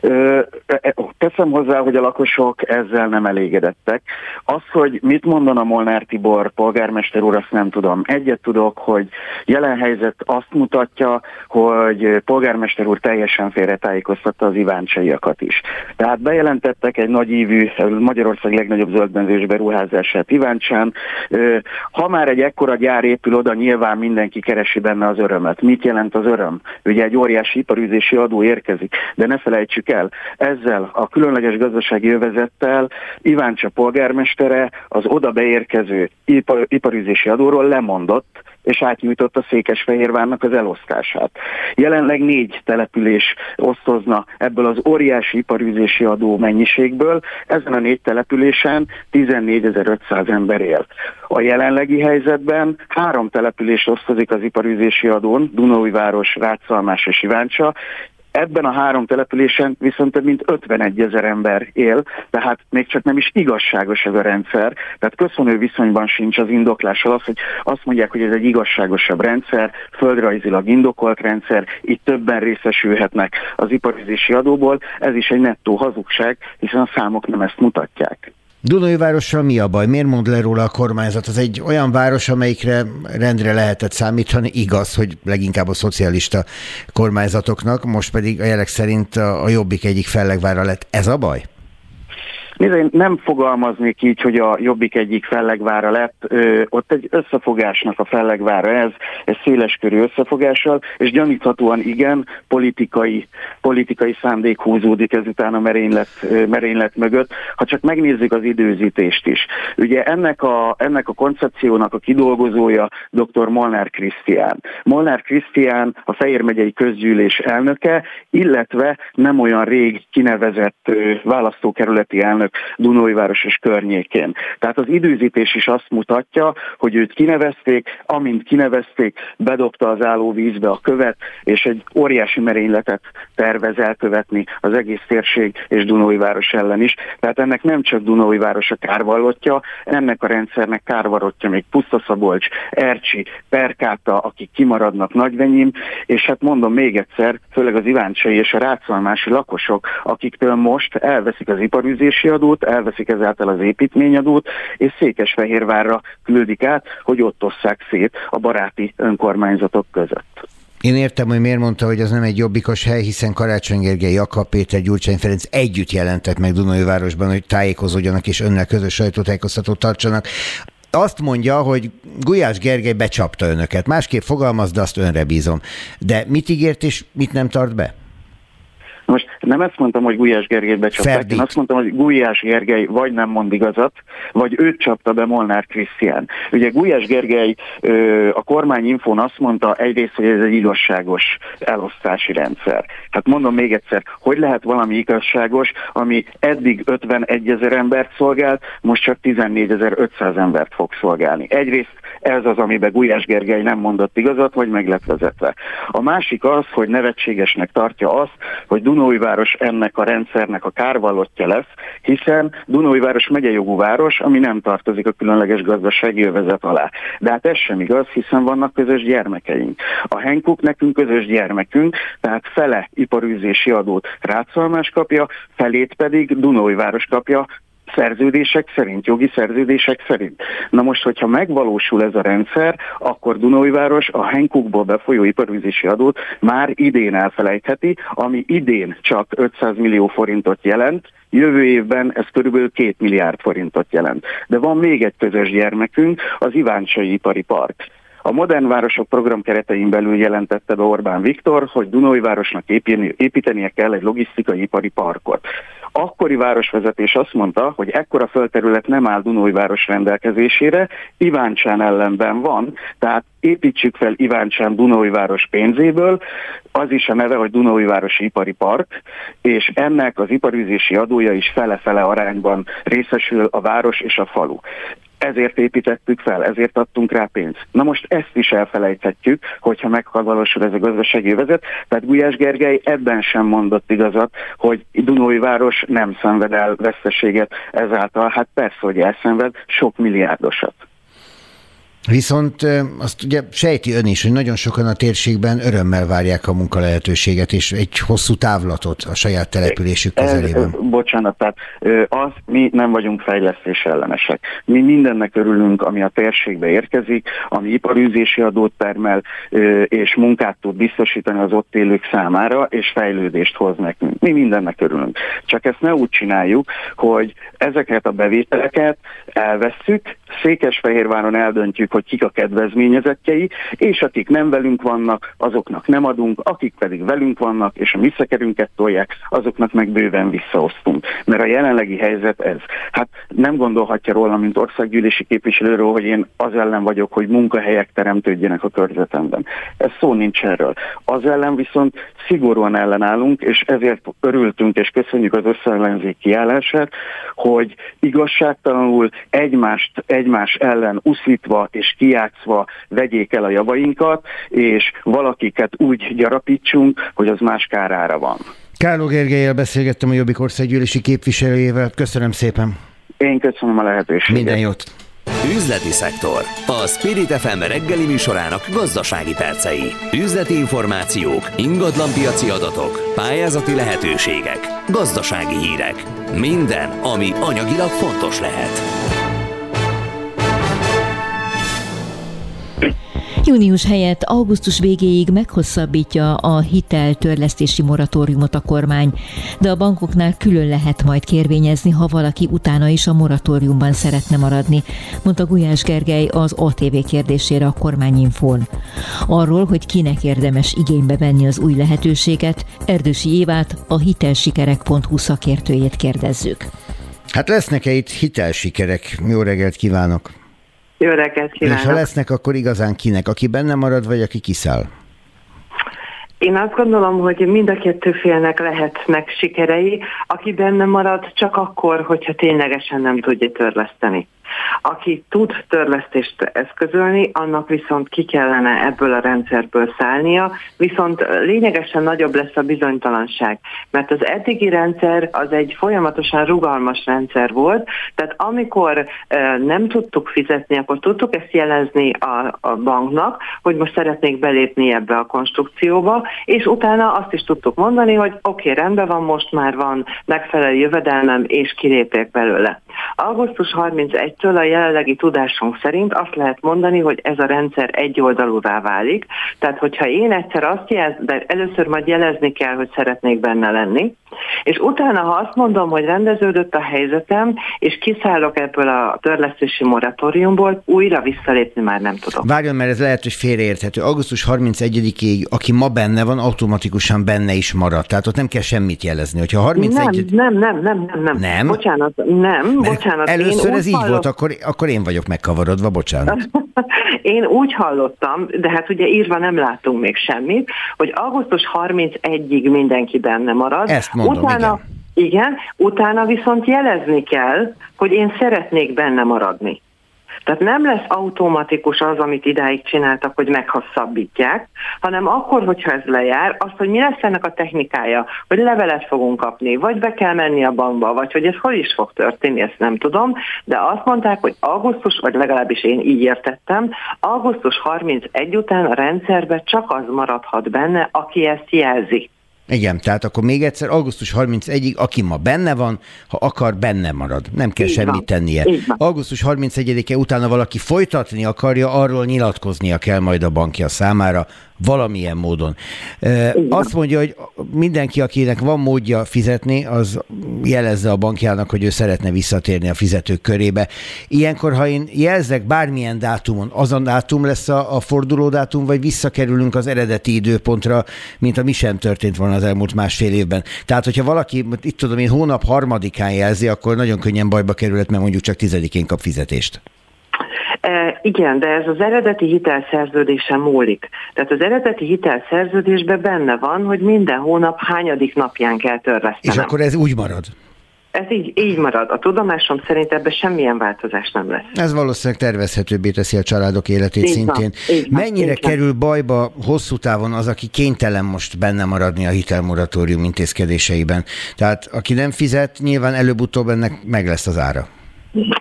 E, e, teszem hozzá, hogy a lakosok ezzel nem elégedettek. Az, hogy mit mondana Molnár Tibor polgármester úr, azt nem tudom. Egyet tudok, hogy jelen helyzet azt mutatja, hogy polgármester úr teljesen félretájékoztatta az iváncsaiakat is. Tehát bejelentettek egy nagy ívű, Magyarország legnagyobb zöldbenzés beruházását Iváncsán. Ha már egy ekkora gyár épül oda, nyilván mindenki keresi benne az örömet. Mit jelent az öröm? Ugye egy óriási iparűzési adó érkezik, de ne felejtsük el, ezzel a különleges gazdasági övezettel Iváncsa polgármestere az oda beérkező ipar, iparüzési adóról lemondott, és átnyújtotta Székesfehérvárnak az elosztását. Jelenleg négy település osztozna ebből az óriási iparűzési adó mennyiségből, ezen a négy településen 14.500 ember él. A jelenlegi helyzetben három település osztozik az iparűzési adón, Dunaújváros, Rátszalmás és Iváncsa, Ebben a három településen viszont több mint 51 ezer ember él, tehát még csak nem is igazságos ez a rendszer. Tehát köszönő viszonyban sincs az indoklással az, hogy azt mondják, hogy ez egy igazságosabb rendszer, földrajzilag indokolt rendszer, itt többen részesülhetnek az iparizési adóból. Ez is egy nettó hazugság, hiszen a számok nem ezt mutatják. Dunai várossal mi a baj? Miért mond le róla a kormányzat? Az egy olyan város, amelyikre rendre lehetett számítani, igaz, hogy leginkább a szocialista kormányzatoknak, most pedig a jelek szerint a Jobbik egyik fellegvára lett. Ez a baj? Nézd, én nem fogalmaznék így, hogy a Jobbik egyik fellegvára lett. Ö, ott egy összefogásnak a fellegvára ez, ez széleskörű összefogással, és gyaníthatóan igen, politikai, politikai szándék húzódik ezután a merénylet, merénylet mögött. Ha csak megnézzük az időzítést is. Ugye ennek a, ennek a koncepciónak a kidolgozója dr. Molnár Krisztián. Molnár Krisztián a Fejér megyei közgyűlés elnöke, illetve nem olyan rég kinevezett választókerületi elnök elnök Dunóiváros és környékén. Tehát az időzítés is azt mutatja, hogy őt kinevezték, amint kinevezték, bedobta az álló vízbe a követ, és egy óriási merényletet tervez elkövetni az egész térség és Dunóiváros ellen is. Tehát ennek nem csak Dunóiváros a kárvallotja, ennek a rendszernek kárvarottja még Pusztaszabolcs, Ercsi, Perkáta, akik kimaradnak Nagyvenyim, és hát mondom még egyszer, főleg az Iváncsai és a Rácolmási lakosok, akiktől most elveszik az iparűzési adót, elveszik ezáltal az építményadót, és Székesfehérvárra küldik át, hogy ott osszák szét a baráti önkormányzatok között. Én értem, hogy miért mondta, hogy az nem egy jobbikos hely, hiszen Karácsony Gergely, Jakab Péter, Gyurcsány Ferenc együtt jelentek meg Dunajvárosban, hogy tájékozódjanak és önnel közös sajtótájékoztatót tartsanak. Azt mondja, hogy Gulyás Gergely becsapta önöket. Másképp fogalmaz, de azt önre bízom. De mit ígért és mit nem tart be? Most nem ezt mondtam, hogy Gulyás Gergely becsapták, én azt mondtam, hogy Gulyás Gergely vagy nem mond igazat, vagy őt csapta be Molnár Krisztián. Ugye Gulyás Gergely a kormányinfón azt mondta egyrészt, hogy ez egy igazságos elosztási rendszer. Hát mondom még egyszer, hogy lehet valami igazságos, ami eddig 51 ezer embert szolgált, most csak 14.500 embert fog szolgálni. Egyrészt ez az, amiben Gulyás Gergely nem mondott igazat, vagy meg. A másik az, hogy nevetségesnek tartja azt, hogy Dunóiváros ennek a rendszernek a kárvallottja lesz, hiszen Dunóiváros megyejogú város, ami nem tartozik a különleges gazdasági övezet alá. De hát ez sem igaz, hiszen vannak közös gyermekeink. A Henkuk nekünk közös gyermekünk, tehát fele iparűzési adót Rácalmás kapja, felét pedig Dunóiváros kapja, szerződések szerint, jogi szerződések szerint. Na most, hogyha megvalósul ez a rendszer, akkor Dunóiváros a Henkukból befolyó iparűzési adót már idén elfelejtheti, ami idén csak 500 millió forintot jelent, Jövő évben ez körülbelül 2 milliárd forintot jelent. De van még egy közös gyermekünk, az Iváncsai Ipari Park A Modern Városok program keretein belül jelentette be Orbán Viktor, hogy Dunói-városnak építenie kell egy logisztikai ipari parkot akkori városvezetés azt mondta, hogy ekkora földterület nem áll Dunói-város rendelkezésére, Iváncsán ellenben van, tehát építsük fel Iváncsán Dunói-város pénzéből, az is a neve, hogy Dunói-városi ipari park, és ennek az iparűzési adója is fele-fele arányban részesül a város és a falu ezért építettük fel, ezért adtunk rá pénzt. Na most ezt is elfelejthetjük, hogyha megvalósul ez a gazdasági vezet. Tehát Gulyás Gergely ebben sem mondott igazat, hogy Dunói város nem szenved el veszteséget ezáltal. Hát persze, hogy elszenved sok milliárdosat. Viszont azt ugye sejti ön is, hogy nagyon sokan a térségben örömmel várják a munkalehetőséget és egy hosszú távlatot a saját településük közelében. Ez, bocsánat, tehát az, mi nem vagyunk fejlesztés ellenesek. Mi mindennek örülünk, ami a térségbe érkezik, ami iparűzési adót termel, és munkát tud biztosítani az ott élők számára, és fejlődést hoz nekünk. Mi mindennek örülünk. Csak ezt ne úgy csináljuk, hogy ezeket a bevételeket elvesszük, Székesfehérváron eldöntjük, hogy kik a kedvezményezettjei, és akik nem velünk vannak, azoknak nem adunk, akik pedig velünk vannak, és a mi szekerünket tolják, azoknak meg bőven visszaosztunk. Mert a jelenlegi helyzet ez. Hát nem gondolhatja róla, mint országgyűlési képviselőről, hogy én az ellen vagyok, hogy munkahelyek teremtődjenek a körzetemben. Ez szó nincs erről. Az ellen viszont szigorúan ellenállunk, és ezért örültünk, és köszönjük az összeellenzék kiállását, hogy igazságtalanul egymást, egymás ellen uszítva és kiátszva vegyék el a javainkat, és valakiket úgy gyarapítsunk, hogy az más kárára van. Káló Gergelyel beszélgettem a Jobbik országgyűlési képviselőjével. Köszönöm szépen. Én köszönöm a lehetőséget. Minden jót. Üzleti szektor. A Spirit FM reggeli műsorának gazdasági percei. Üzleti információk, ingatlanpiaci adatok, pályázati lehetőségek, gazdasági hírek. Minden, ami anyagilag fontos lehet. Június helyett augusztus végéig meghosszabbítja a hiteltörlesztési moratóriumot a kormány, de a bankoknál külön lehet majd kérvényezni, ha valaki utána is a moratóriumban szeretne maradni, mondta Gulyás Gergely az ATV kérdésére a kormányinfón. Arról, hogy kinek érdemes igénybe venni az új lehetőséget, Erdősi Évát, a hitelsikerek.hu szakértőjét kérdezzük. Hát lesznek-e itt hitelsikerek? Jó reggelt kívánok! Jó reggelt kívánok. És ha lesznek, akkor igazán kinek? Aki benne marad, vagy aki kiszáll? Én azt gondolom, hogy mind a kettő félnek lehetnek sikerei, aki benne marad csak akkor, hogyha ténylegesen nem tudja törleszteni. Aki tud törlesztést eszközölni, annak viszont ki kellene ebből a rendszerből szállnia, viszont lényegesen nagyobb lesz a bizonytalanság, mert az eddigi rendszer az egy folyamatosan rugalmas rendszer volt, tehát amikor nem tudtuk fizetni, akkor tudtuk ezt jelezni a, banknak, hogy most szeretnék belépni ebbe a konstrukcióba, és utána azt is tudtuk mondani, hogy oké, okay, rendben van, most már van megfelelő jövedelmem, és kilépek belőle. Augusztus 31-től a jelenlegi tudásunk szerint azt lehet mondani, hogy ez a rendszer egyoldalúvá válik. Tehát, hogyha én egyszer azt jelz, de először majd jelezni kell, hogy szeretnék benne lenni, és utána, ha azt mondom, hogy rendeződött a helyzetem, és kiszállok ebből a törlesztési moratóriumból, újra visszalépni már nem tudom. Várjon, mert ez lehet, hogy félreérthető. Augusztus 31-ig, aki ma benne van, automatikusan benne is marad. Tehát ott nem kell semmit jelezni. Hogyha 31... Nem, nem, nem, nem, nem. Nem? Bocsánat, nem, mert bocsánat. Először ez így volt, akkor, akkor én vagyok megkavarodva, bocsánat. *laughs* én úgy hallottam, de hát ugye írva nem látunk még semmit, hogy augusztus 31-ig mindenki benne marad. Ezt mondom, utána, igen. Igen, utána viszont jelezni kell, hogy én szeretnék benne maradni. Tehát nem lesz automatikus az, amit idáig csináltak, hogy meghosszabbítják, hanem akkor, hogyha ez lejár, az, hogy mi lesz ennek a technikája, hogy levelet fogunk kapni, vagy be kell menni a bankba, vagy hogy ez hol is fog történni, ezt nem tudom, de azt mondták, hogy augusztus, vagy legalábbis én így értettem, augusztus 31 után a rendszerbe csak az maradhat benne, aki ezt jelzi. Igen, tehát akkor még egyszer, augusztus 31-ig, aki ma benne van, ha akar, benne marad. Nem kell Így semmit van. tennie. Augusztus 31-e utána valaki folytatni akarja, arról nyilatkoznia kell majd a bankja számára, valamilyen módon. Azt mondja, hogy mindenki, akinek van módja fizetni, az jelezze a bankjának, hogy ő szeretne visszatérni a fizetők körébe. Ilyenkor, ha én jelzek bármilyen dátumon, azon dátum lesz a, a fordulódátum, vagy visszakerülünk az eredeti időpontra, mint ami sem történt volna az elmúlt másfél évben. Tehát, hogyha valaki, itt tudom én, hónap harmadikán jelzi, akkor nagyon könnyen bajba kerülhet, mert mondjuk csak tizedikén kap fizetést. Igen, de ez az eredeti hitelszerződésen múlik. Tehát az eredeti hitelszerződésben benne van, hogy minden hónap hányadik napján kell törlesztenem. És akkor ez úgy marad? Ez így, így marad. A tudomásom szerint ebben semmilyen változás nem lesz. Ez valószínűleg tervezhetőbbé teszi a családok életét így szintén. Van, így Mennyire így kerül van. bajba hosszú távon az, aki kénytelen most benne maradni a hitelmoratórium intézkedéseiben? Tehát aki nem fizet, nyilván előbb-utóbb ennek meg lesz az ára.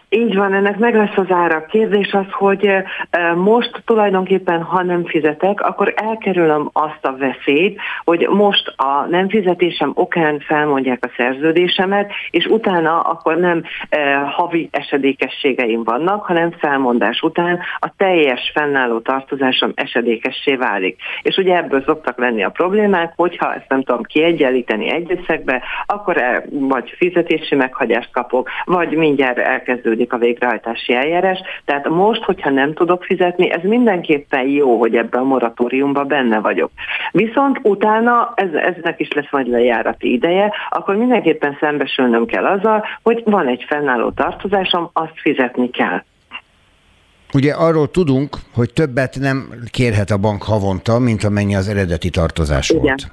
Így van, ennek meg lesz az ára. Kérdés az, hogy most tulajdonképpen, ha nem fizetek, akkor elkerülöm azt a veszélyt, hogy most a nem fizetésem okán felmondják a szerződésemet, és utána akkor nem havi esedékességeim vannak, hanem felmondás után a teljes fennálló tartozásom esedékessé válik. És ugye ebből szoktak lenni a problémák, hogyha ezt nem tudom kiegyenlíteni egy összegbe, akkor el, vagy fizetési meghagyást kapok, vagy mindjárt elkezdődik kezdődik a végrehajtási eljárás. Tehát most, hogyha nem tudok fizetni, ez mindenképpen jó, hogy ebben a moratóriumban benne vagyok. Viszont utána, ez, eznek is lesz majd lejárati ideje, akkor mindenképpen szembesülnöm kell azzal, hogy van egy fennálló tartozásom, azt fizetni kell. Ugye arról tudunk, hogy többet nem kérhet a bank havonta, mint amennyi az eredeti tartozás Igen. volt.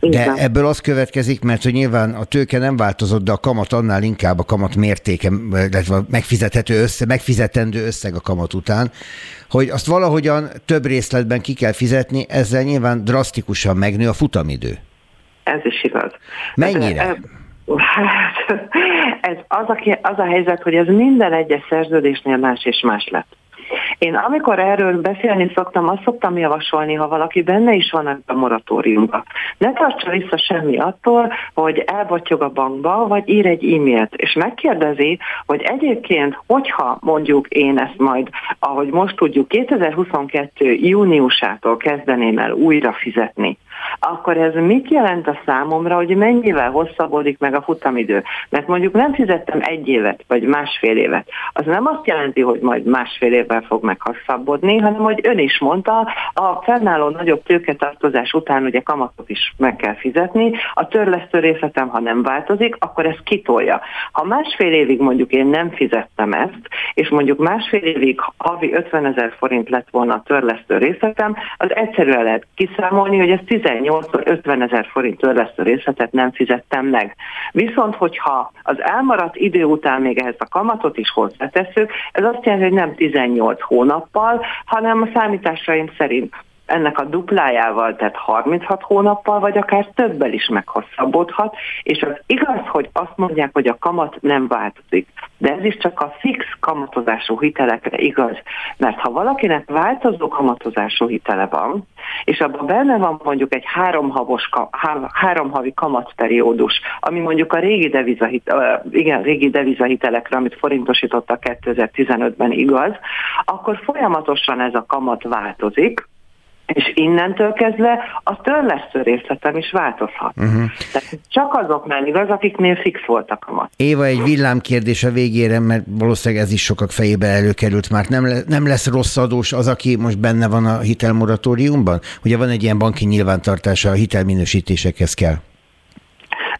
De ebből az következik, mert hogy nyilván a tőke nem változott, de a kamat annál inkább a kamat mértéke, illetve a megfizethető össze, megfizetendő összeg a kamat után, hogy azt valahogyan több részletben ki kell fizetni, ezzel nyilván drasztikusan megnő a futamidő. Ez is igaz. Mennyire? Hát, *laughs* ez az a, az a helyzet, hogy ez minden egyes szerződésnél más és más lett. Én amikor erről beszélni szoktam, azt szoktam javasolni, ha valaki benne is van a moratóriumban. Ne tartsa vissza semmi attól, hogy elbatyog a bankba, vagy ír egy e-mailt, és megkérdezi, hogy egyébként, hogyha mondjuk én ezt majd, ahogy most tudjuk, 2022. júniusától kezdeném el újra fizetni, akkor ez mit jelent a számomra, hogy mennyivel hosszabbodik meg a futamidő? Mert mondjuk nem fizettem egy évet, vagy másfél évet. Az nem azt jelenti, hogy majd másfél évvel fog meghosszabbodni, hanem hogy ön is mondta, a fennálló nagyobb tőketartozás után ugye kamatot is meg kell fizetni, a törlesztő részletem, ha nem változik, akkor ez kitolja. Ha másfél évig mondjuk én nem fizettem ezt, és mondjuk másfél évig havi 50 ezer forint lett volna a törlesztő részletem, az egyszerűen lehet kiszámolni, hogy ez 18-50 ezer forint törlesztő részletet nem fizettem meg. Viszont, hogyha az elmaradt idő után még ehhez a kamatot is hozzátesszük, ez azt jelenti, hogy nem 18 hónappal, hanem a számításaim szerint ennek a duplájával, tehát 36 hónappal, vagy akár többel is meghosszabbodhat, és az igaz, hogy azt mondják, hogy a kamat nem változik, de ez is csak a fix kamatozású hitelekre igaz, mert ha valakinek változó kamatozású hitele van, és abban benne van mondjuk egy három, havos, három havi kamatperiódus, ami mondjuk a régi, devizahit, igen, régi devizahitelekre, amit forintosítottak 2015-ben igaz, akkor folyamatosan ez a kamat változik, és innentől kezdve a törlesztő részletem is változhat. Uh-huh. Tehát csak azoknál igaz, akiknél fix voltak a mat. Éva, egy villámkérdés a végére, mert valószínűleg ez is sokak fejébe előkerült már. Nem, le, nem lesz rossz adós az, aki most benne van a hitelmoratóriumban? Ugye van egy ilyen banki nyilvántartása, a hitelminősítésekhez kell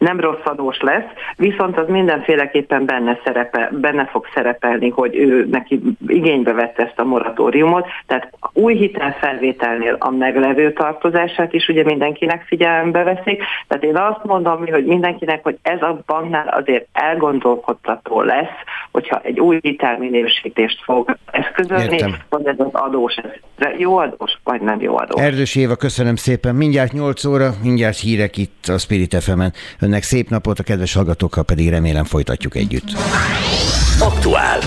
nem rossz adós lesz, viszont az mindenféleképpen benne, szerepe, benne fog szerepelni, hogy ő neki igénybe vette ezt a moratóriumot, tehát új hitelfelvételnél a meglevő tartozását is ugye mindenkinek figyelembe veszik, tehát én azt mondom, hogy mindenkinek, hogy ez a banknál azért elgondolkodtató lesz, hogyha egy új hitelminősítést fog eszközölni, Értem. hogy ez az adós, ez jó adós, vagy nem jó adós. Erdős Éva, köszönöm szépen. Mindjárt 8 óra, mindjárt hírek itt a Spirit FM-en. Önnek szép napot, a kedves hallgatókkal pedig remélem folytatjuk együtt. Aktuál.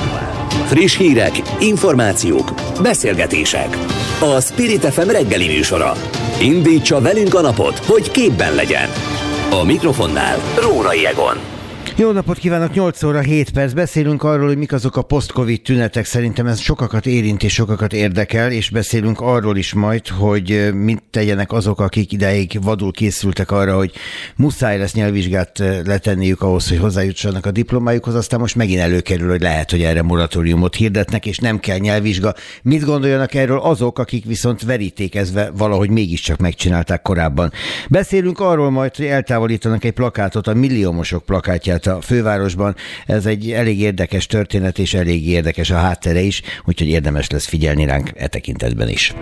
Friss hírek, információk, beszélgetések. A Spirit FM reggeli műsora. Indítsa velünk a napot, hogy képben legyen. A mikrofonnál Rórai Egon. Jó napot kívánok, 8 óra 7 perc. Beszélünk arról, hogy mik azok a post-covid tünetek. Szerintem ez sokakat érint és sokakat érdekel, és beszélünk arról is majd, hogy mit tegyenek azok, akik ideig vadul készültek arra, hogy muszáj lesz nyelvvizsgát letenniük ahhoz, hogy hozzájutsanak a diplomájukhoz. Aztán most megint előkerül, hogy lehet, hogy erre moratóriumot hirdetnek, és nem kell nyelvvizsga. Mit gondoljanak erről azok, akik viszont verítékezve valahogy mégiscsak megcsinálták korábban? Beszélünk arról majd, hogy eltávolítanak egy plakátot, a milliómosok plakátját a fővárosban. Ez egy elég érdekes történet, és elég érdekes a háttere is, úgyhogy érdemes lesz figyelni ránk e tekintetben is.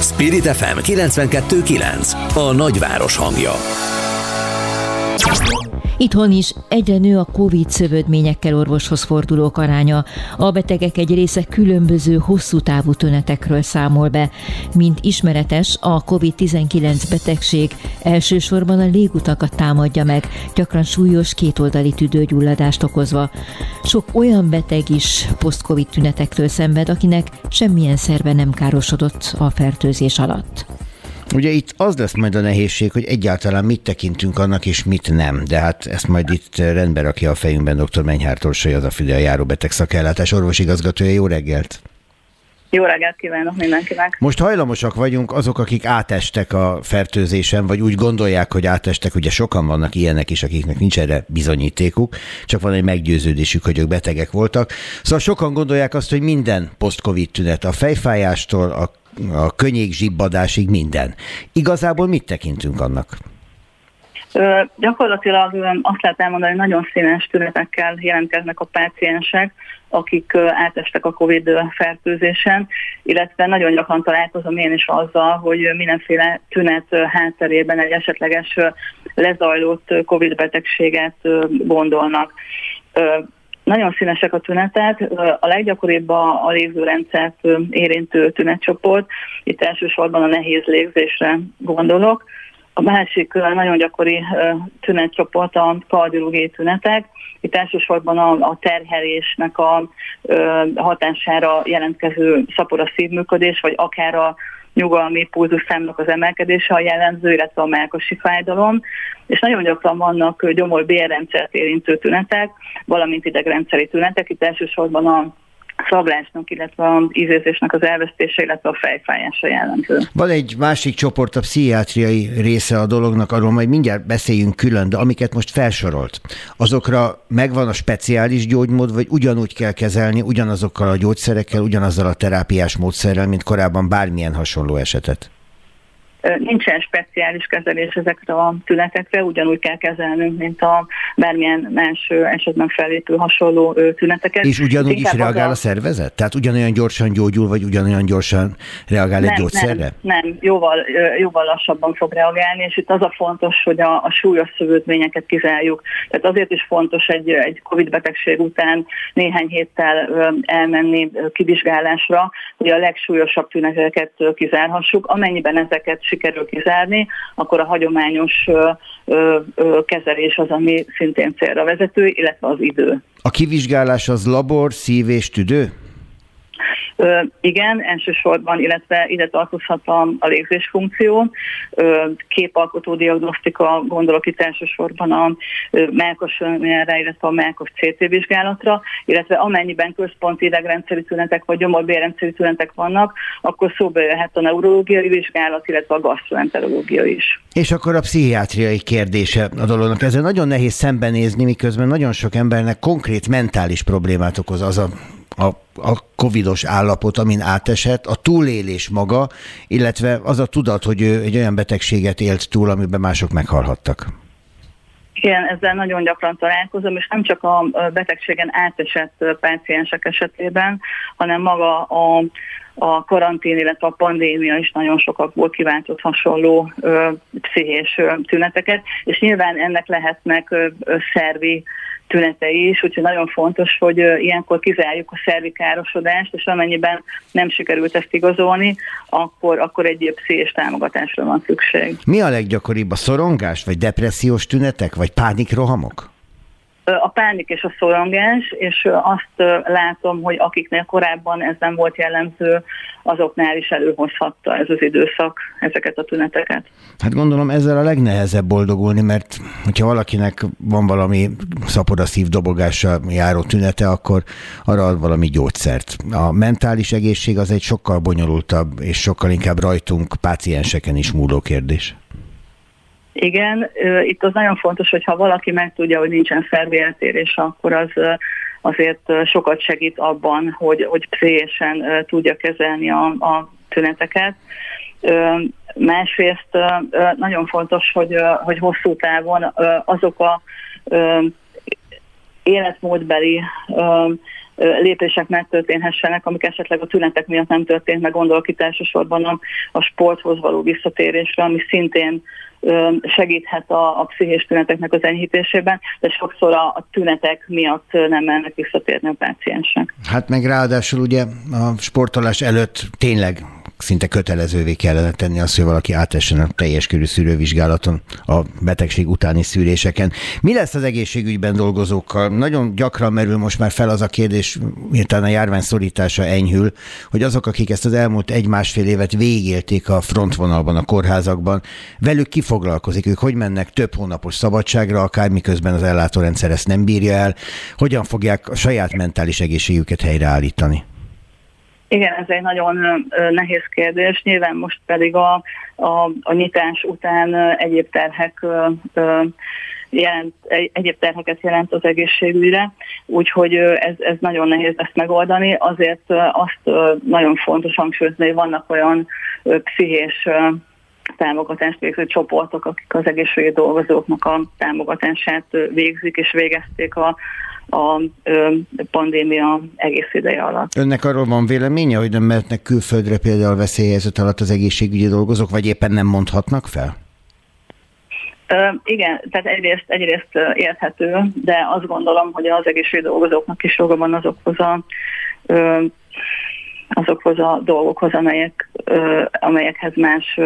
Spirit FM 92.9 a nagyváros hangja. Itthon is egyre nő a COVID szövődményekkel orvoshoz fordulók aránya. A betegek egy része különböző hosszú távú tünetekről számol be. Mint ismeretes, a COVID-19 betegség elsősorban a légutakat támadja meg, gyakran súlyos kétoldali tüdőgyulladást okozva. Sok olyan beteg is post-COVID tünetektől szenved, akinek semmilyen szerve nem károsodott a fertőzés alatt. Ugye itt az lesz majd a nehézség, hogy egyáltalán mit tekintünk annak, és mit nem. De hát ezt majd itt rendbe rakja a fejünkben dr. Menyhár Torsai, az a Fidel járóbeteg szakellátás orvosigazgatója. Jó reggelt! Jó reggelt kívánok mindenkinek! Most hajlamosak vagyunk azok, akik átestek a fertőzésen, vagy úgy gondolják, hogy átestek, ugye sokan vannak ilyenek is, akiknek nincs erre bizonyítékuk, csak van egy meggyőződésük, hogy ők betegek voltak. Szóval sokan gondolják azt, hogy minden post-covid tünet, a fejfájástól, a a könnyék zsibbadásig minden. Igazából mit tekintünk annak? Ö, gyakorlatilag azt lehet elmondani, hogy nagyon színes tünetekkel jelentkeznek a páciensek, akik átestek a COVID fertőzésen, illetve nagyon gyakran találkozom én is azzal, hogy mindenféle tünet hátterében egy esetleges lezajlott COVID betegséget gondolnak. Nagyon színesek a tünetek, a leggyakoribb a, a légzőrendszert érintő tünetcsoport, itt elsősorban a nehéz légzésre gondolok. A másik nagyon gyakori tünetcsoport a kardiológiai tünetek. Itt elsősorban a, a terhelésnek a hatására jelentkező szapora szívműködés, vagy akár a nyugalmi pulzusszámnak az emelkedése a jellemző, illetve a melkosi fájdalom, és nagyon gyakran vannak gyomor bérrendszert érintő tünetek, valamint idegrendszeri tünetek, itt elsősorban a szaglásnak, illetve az ízérzésnek az elvesztése, illetve a fejfájása jellemző. Van egy másik csoport, a pszichiátriai része a dolognak, arról majd mindjárt beszéljünk külön, de amiket most felsorolt, azokra megvan a speciális gyógymód, vagy ugyanúgy kell kezelni, ugyanazokkal a gyógyszerekkel, ugyanazzal a terápiás módszerrel, mint korábban bármilyen hasonló esetet? Nincsen speciális kezelés ezekre a tünetekre, ugyanúgy kell kezelnünk, mint a bármilyen más esetben fellépő hasonló tüneteket. És ugyanúgy is reagál a... a szervezet? Tehát ugyanolyan gyorsan gyógyul, vagy ugyanolyan gyorsan reagál nem, egy gyógyszerre? Nem, nem jóval, jóval lassabban fog reagálni, és itt az a fontos, hogy a, a súlyos szövődményeket kizárjuk. Tehát azért is fontos egy, egy COVID betegség után néhány héttel elmenni kivizsgálásra, hogy a legsúlyosabb tüneteket kizárhassuk, amennyiben ezeket sikerül kizárni, akkor a hagyományos kezelés az, ami szintén célra vezető, illetve az idő. A kivizsgálás az labor, szív és tüdő? Igen, elsősorban, illetve ide tartozhat a, a légzés funkció, képalkotó diagnosztika, gondolok itt elsősorban a melkos illetve a melkos CT vizsgálatra, illetve amennyiben központi idegrendszeri tünetek vagy gyomorbérrendszeri tünetek vannak, akkor szóba jöhet a neurológiai vizsgálat, illetve a gastroenterológia is. És akkor a pszichiátriai kérdése a dolognak. Ezzel nagyon nehéz szembenézni, miközben nagyon sok embernek konkrét mentális problémát okoz az a a, a covidos állapot, amin átesett, a túlélés maga, illetve az a tudat, hogy ő egy olyan betegséget élt túl, amiben mások meghalhattak. Igen, ezzel nagyon gyakran találkozom, és nem csak a betegségen átesett páciensek esetében, hanem maga a, a karantén, illetve a pandémia is nagyon sokakból kiváltott hasonló ö, pszichés ö, tüneteket, és nyilván ennek lehetnek ö, szervi tünetei is, úgyhogy nagyon fontos, hogy ilyenkor kizárjuk a szervi károsodást, és amennyiben nem sikerült ezt igazolni, akkor, akkor egy pszichés támogatásra van szükség. Mi a leggyakoribb a szorongás, vagy depressziós tünetek, vagy pánikrohamok? A pánik és a szorongás, és azt látom, hogy akiknél korábban ez nem volt jellemző, azoknál is előhozhatta ez az időszak ezeket a tüneteket. Hát gondolom ezzel a legnehezebb boldogulni, mert hogyha valakinek van valami szapoda szívdobogással járó tünete, akkor arra ad valami gyógyszert. A mentális egészség az egy sokkal bonyolultabb és sokkal inkább rajtunk, pácienseken is múló kérdés. Igen, itt az nagyon fontos, hogy ha valaki megtudja, hogy nincsen szervéltérés, akkor az azért sokat segít abban, hogy, hogy pszichésen tudja kezelni a, a tüneteket. Másrészt nagyon fontos, hogy, hogy hosszú távon azok a életmódbeli lépések megtörténhessenek, amik esetleg a tünetek miatt nem történt, meg gondolok itt elsősorban a, a sporthoz való visszatérésre, ami szintén segíthet a, a pszichés tüneteknek az enyhítésében, de sokszor a, a tünetek miatt nem mennek visszatérni a páciensek. Hát meg ráadásul ugye a sportolás előtt tényleg szinte kötelezővé kellene tenni azt, hogy valaki átessen a teljes körű szűrővizsgálaton a betegség utáni szűréseken. Mi lesz az egészségügyben dolgozókkal? Nagyon gyakran merül most már fel az a kérdés, miután a járvány szorítása enyhül, hogy azok, akik ezt az elmúlt egy-másfél évet végélték a frontvonalban, a kórházakban, velük kifoglalkozik, ők hogy mennek több hónapos szabadságra, akár miközben az ellátórendszer ezt nem bírja el, hogyan fogják a saját mentális egészségüket helyreállítani? Igen, ez egy nagyon nehéz kérdés. Nyilván most pedig a, a, a nyitás után egyéb terhek jelent, egyéb terheket jelent az egészségügyre, úgyhogy ez, ez nagyon nehéz ezt megoldani. Azért azt nagyon fontos hangsúlyozni, hogy vannak olyan pszichés támogatást végző csoportok, akik az egészségügyi dolgozóknak a támogatását végzik, és végezték a, a pandémia egész ideje alatt. Önnek arról van véleménye, hogy nem mehetnek külföldre például veszélyhelyzet alatt az egészségügyi dolgozók, vagy éppen nem mondhatnak fel? Igen, tehát egyrészt, egyrészt érthető, de azt gondolom, hogy az egészségügyi dolgozóknak is joga van azokhoz a azokhoz a dolgokhoz, amelyek, amelyekhez más,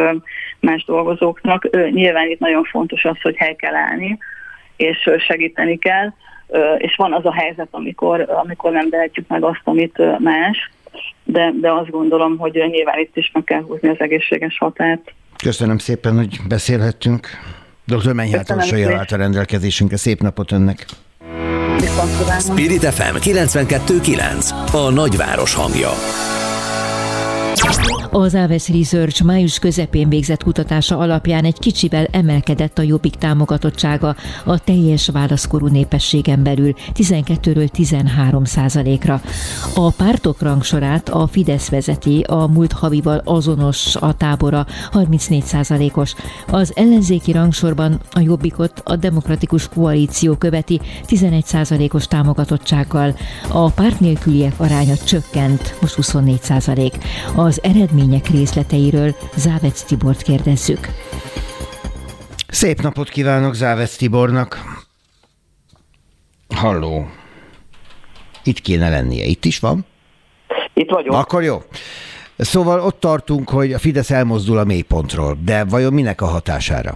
más dolgozóknak. Nyilván itt nagyon fontos az, hogy hely kell állni, és segíteni kell és van az a helyzet, amikor, amikor nem tehetjük meg azt, amit más, de, de azt gondolom, hogy nyilván itt is meg kell húzni az egészséges határt. Köszönöm szépen, hogy beszélhettünk. Dr. Menyhát Orsolya állt a rendelkezésünkre. Szép napot önnek! Spirit FM 92.9 A nagyváros hangja. Az Aves Research május közepén végzett kutatása alapján egy kicsivel emelkedett a jobbik támogatottsága a teljes válaszkorú népességen belül 12-ről 13 százalékra. A pártok rangsorát a Fidesz vezeti, a múlt havival azonos a tábora 34 százalékos. Az ellenzéki rangsorban a jobbikot a demokratikus koalíció követi 11 százalékos támogatottsággal. A párt nélküliek aránya csökkent, most 24 százalék. Az eredmények részleteiről Závec Tibort kérdezzük. Szép napot kívánok Závec Tibornak. Halló. Itt kéne lennie. Itt is van? Itt vagyok. Akkor jó. Szóval ott tartunk, hogy a Fidesz elmozdul a mélypontról, de vajon minek a hatására?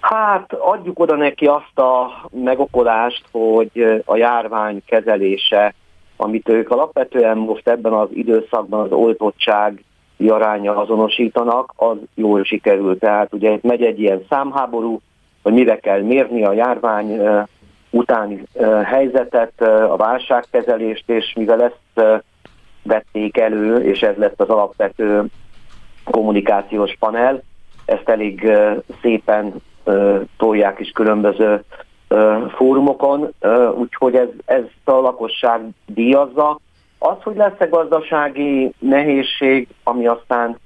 Hát adjuk oda neki azt a megokolást, hogy a járvány kezelése amit ők alapvetően most ebben az időszakban az oltottság aránya azonosítanak, az jól sikerült. Tehát ugye itt megy egy ilyen számháború, hogy mire kell mérni a járvány utáni helyzetet, a válságkezelést, és mivel ezt vették elő, és ez lett az alapvető kommunikációs panel, ezt elég szépen tolják is különböző fórumokon, úgyhogy ez, ez a lakosság díjazza. Az, hogy lesz-e gazdasági nehézség, ami aztán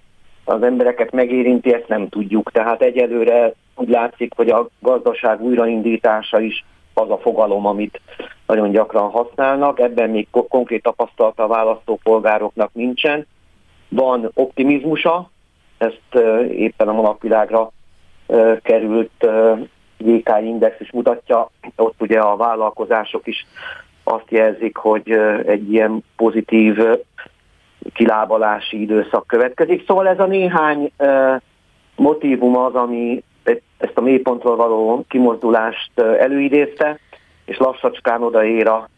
az embereket megérinti, ezt nem tudjuk. Tehát egyelőre úgy látszik, hogy a gazdaság újraindítása is az a fogalom, amit nagyon gyakran használnak. Ebben még konkrét tapasztalata a választópolgároknak nincsen. Van optimizmusa, ezt éppen a manapvilágra került GK index is mutatja, ott ugye a vállalkozások is azt jelzik, hogy egy ilyen pozitív kilábalási időszak következik. Szóval ez a néhány motivum az, ami ezt a mélypontról való kimozdulást előidézte. és lassacskán odaér a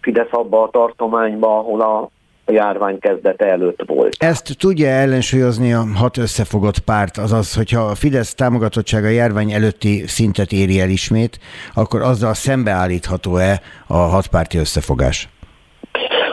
Fidesz abba a tartományba, ahol a a járvány kezdete előtt volt. Ezt tudja ellensúlyozni a hat összefogott párt, azaz, hogyha a Fidesz támogatottsága a járvány előtti szintet éri el ismét, akkor azzal szembeállítható-e a hatpárti összefogás?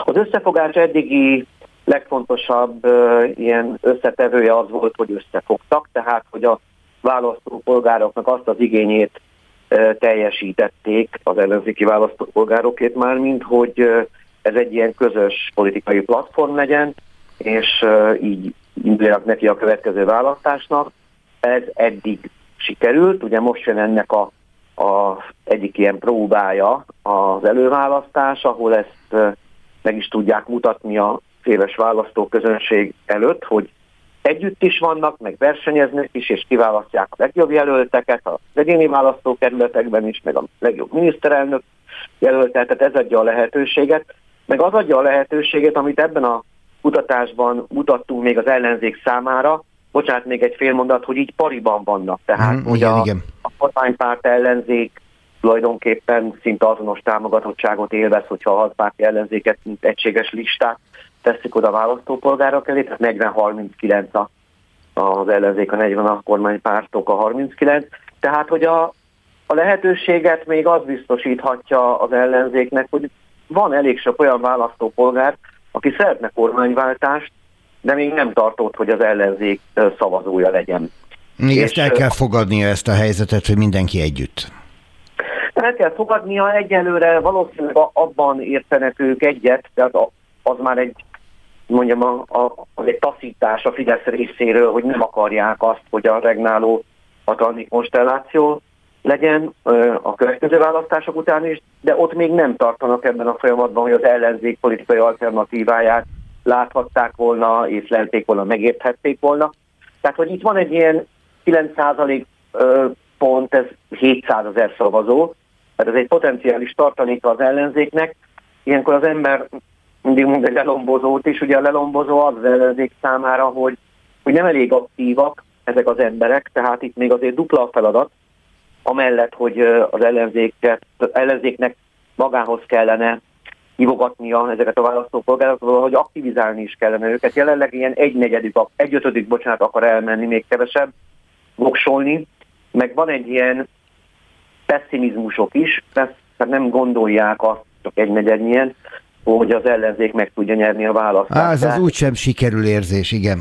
Az összefogás eddigi legfontosabb uh, ilyen összetevője az volt, hogy összefogtak, tehát hogy a választópolgároknak azt az igényét uh, teljesítették az ellenzéki választópolgárokét már, mint hogy uh, ez egy ilyen közös politikai platform legyen, és így induljanak neki a következő választásnak. Ez eddig sikerült, ugye most jön ennek a, a egyik ilyen próbája az előválasztás, ahol ezt meg is tudják mutatni a széles választóközönség előtt, hogy együtt is vannak, meg versenyeznek is, és kiválasztják a legjobb jelölteket az egyéni választókerületekben is, meg a legjobb miniszterelnök jelöltet, tehát ez adja a lehetőséget, meg az adja a lehetőséget, amit ebben a kutatásban mutattunk még az ellenzék számára, bocsánat, még egy fél mondat, hogy így pariban vannak. Tehát, mm, hogy igen, a, igen. a kormánypárt ellenzék tulajdonképpen szinte azonos támogatottságot élvez, hogyha a hatpárti ellenzéket, mint egységes listát teszik oda a választópolgárok elé, tehát 40-39 az ellenzék, a 40 a kormánypártok a 39. Tehát, hogy a, a lehetőséget még az biztosíthatja az ellenzéknek, hogy van elég sok olyan választópolgár, aki szeretne kormányváltást, de még nem tartott, hogy az ellenzék szavazója legyen. Még ezt el kell fogadnia ezt a helyzetet, hogy mindenki együtt. El kell fogadnia, egyelőre valószínűleg abban értenek ők egyet, tehát az már egy mondjam, a, a, az egy taszítás a Fidesz részéről, hogy nem akarják azt, hogy a regnáló hatalmi konstelláció legyen a következő választások után is, de ott még nem tartanak ebben a folyamatban, hogy az ellenzék politikai alternatíváját láthatták volna, észlelték volna, megérthették volna. Tehát, hogy itt van egy ilyen 9% pont, ez 700 ezer szavazó, tehát ez egy potenciális tartaléka az ellenzéknek. Ilyenkor az ember mindig mond egy lelombozót is, ugye a lelombozó az, az ellenzék számára, hogy, hogy nem elég aktívak ezek az emberek, tehát itt még azért dupla a feladat, amellett, hogy az ellenzéket, ellenzéknek magához kellene hívogatnia ezeket a választópolgárokat, hogy aktivizálni is kellene őket. Jelenleg ilyen egy negyedik, egy ötödik, bocsánat, akar elmenni, még kevesebb, voksolni, meg van egy ilyen pessimizmusok is, tehát nem gondolják azt, csak egy negyednyien, hogy az ellenzék meg tudja nyerni a választást. Á, ez az úgysem sikerül érzés, igen.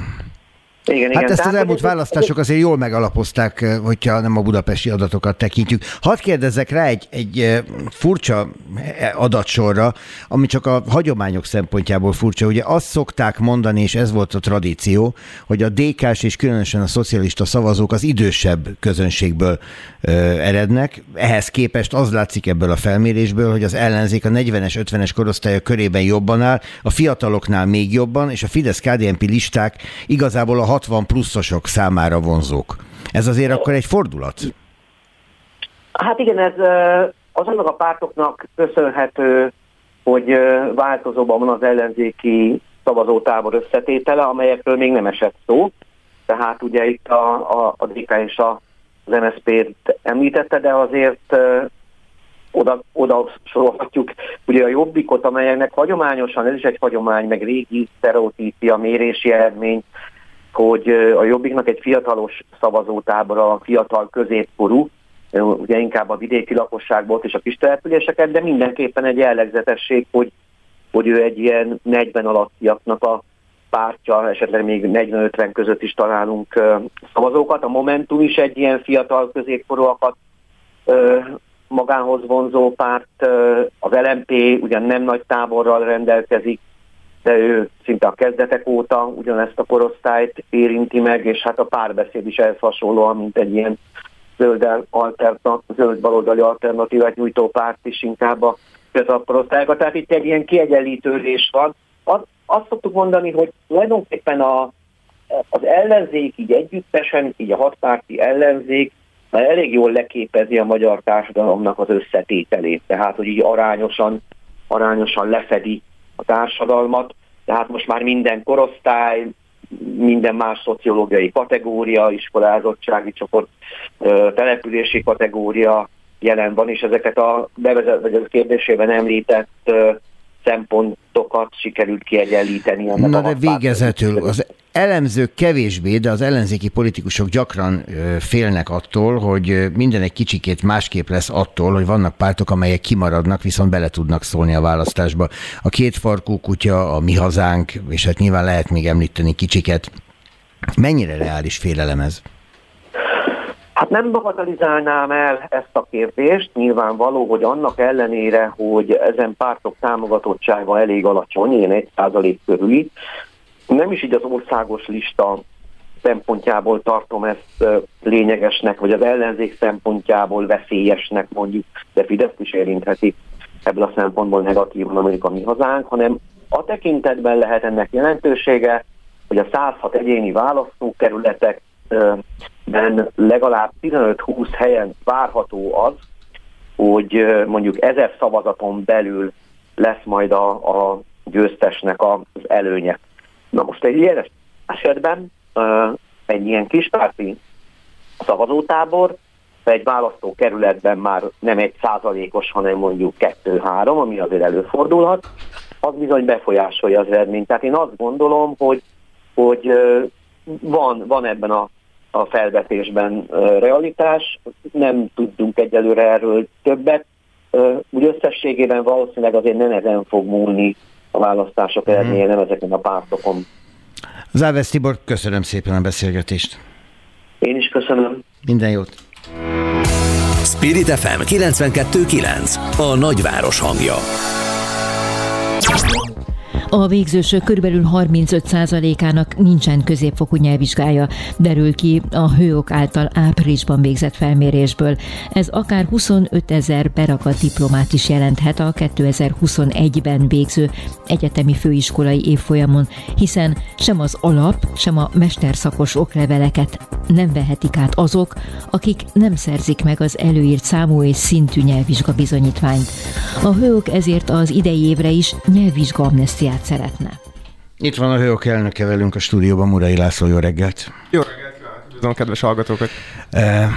Igen, hát igen. ezt az elmúlt választások azért jól megalapozták, eh, hogyha nem a budapesti adatokat tekintjük. Hadd kérdezzek rá egy, egy eh, furcsa eh, adatsorra, ami csak a hagyományok szempontjából furcsa. Ugye azt szokták mondani, és ez volt a tradíció, hogy a dk és különösen a szocialista szavazók az idősebb közönségből ö, erednek. Ehhez képest az látszik ebből a felmérésből, hogy az ellenzék a 40-es, 50-es korosztálya körében jobban áll, a fiataloknál még jobban, és a Fidesz-KDNP listák igazából a 60 pluszosok számára vonzók. Ez azért akkor egy fordulat? Hát igen, ez azonnak a pártoknak köszönhető, hogy változóban van az ellenzéki szavazótábor összetétele, amelyekről még nem esett szó. Tehát ugye itt a, a, a DK és a, az MSZP-t említette, de azért oda, oda sorolhatjuk ugye a jobbikot, amelyeknek hagyományosan, ez is egy hagyomány, meg régi sztereotípia, mérési eredmény, hogy a Jobbiknak egy fiatalos szavazótábora, fiatal középkorú, ugye inkább a vidéki lakosságból és a kis településeket, de mindenképpen egy jellegzetesség, hogy, hogy ő egy ilyen 40 alattiaknak a pártja, esetleg még 40-50 között is találunk szavazókat. A Momentum is egy ilyen fiatal középkorúakat magánhoz vonzó párt, az LMP ugyan nem nagy táborral rendelkezik, de ő szinte a kezdetek óta ugyanezt a korosztályt érinti meg, és hát a párbeszéd is ehhez hasonlóan, mint egy ilyen zöld, alternat, zöld baloldali alternatívát nyújtó párt is inkább a fiatal korosztályokat. Tehát itt egy ilyen kiegyenlítődés van. Az, azt szoktuk mondani, hogy tulajdonképpen a, az ellenzék így együttesen, így a hatpárti ellenzék, már elég jól leképezi a magyar társadalomnak az összetételét, tehát hogy így arányosan, arányosan lefedi a társadalmat, tehát most már minden korosztály, minden más szociológiai kategória, iskolázottsági csoport, települési kategória jelen van, és ezeket a bevezet, vagy a kérdésében említett szempontokat sikerült kiegyenlíteni. Ennek Na de végezetül, az elemzők kevésbé, de az ellenzéki politikusok gyakran félnek attól, hogy minden egy kicsikét másképp lesz attól, hogy vannak pártok, amelyek kimaradnak, viszont bele tudnak szólni a választásba. A két farkú kutya, a mi hazánk, és hát nyilván lehet még említeni kicsiket. Mennyire reális félelem ez? Hát nem bagatelizálnám el ezt a kérdést, nyilvánvaló, hogy annak ellenére, hogy ezen pártok támogatottsága elég alacsony, én egy százalék körüli, nem is így az országos lista szempontjából tartom ezt lényegesnek, vagy az ellenzék szempontjából veszélyesnek mondjuk, de Fidesz is érintheti ebből a szempontból negatívan Amerika mi hazánk, hanem a tekintetben lehet ennek jelentősége, hogy a 106 egyéni választókerületek ben legalább 15-20 helyen várható az, hogy mondjuk ezer szavazaton belül lesz majd a, a győztesnek az előnye. Na most egy ilyen esetben egy ilyen kispárti szavazótábor egy választókerületben már nem egy százalékos, hanem mondjuk kettő-három, ami azért előfordulhat, az bizony befolyásolja az eredményt. Tehát én azt gondolom, hogy, hogy van, van ebben a a felvetésben realitás. Nem tudunk egyelőre erről többet. Úgy összességében valószínűleg azért nem ezen fog múlni a választások mhm. eredménye, nem ezeken a pártokon. Záves Tibor, köszönöm szépen a beszélgetést. Én is köszönöm. Minden jót. Spirit FM 92.9 A nagyváros hangja. A végzősök körülbelül 35%-ának nincsen középfokú nyelvvizsgája, derül ki a hőok által áprilisban végzett felmérésből. Ez akár 25 ezer beragadt diplomát is jelenthet a 2021-ben végző egyetemi főiskolai évfolyamon, hiszen sem az alap, sem a mesterszakos okleveleket nem vehetik át azok, akik nem szerzik meg az előírt számú és szintű nyelvvizsga bizonyítványt. A hőok ezért az idei évre is nyelvvizsga amnestiát szeretne. Itt van a Hőok elnöke velünk a stúdióban, Murai László, jó reggelt! Jó reggelt, üdvözlöm a kedves hallgatókat! E,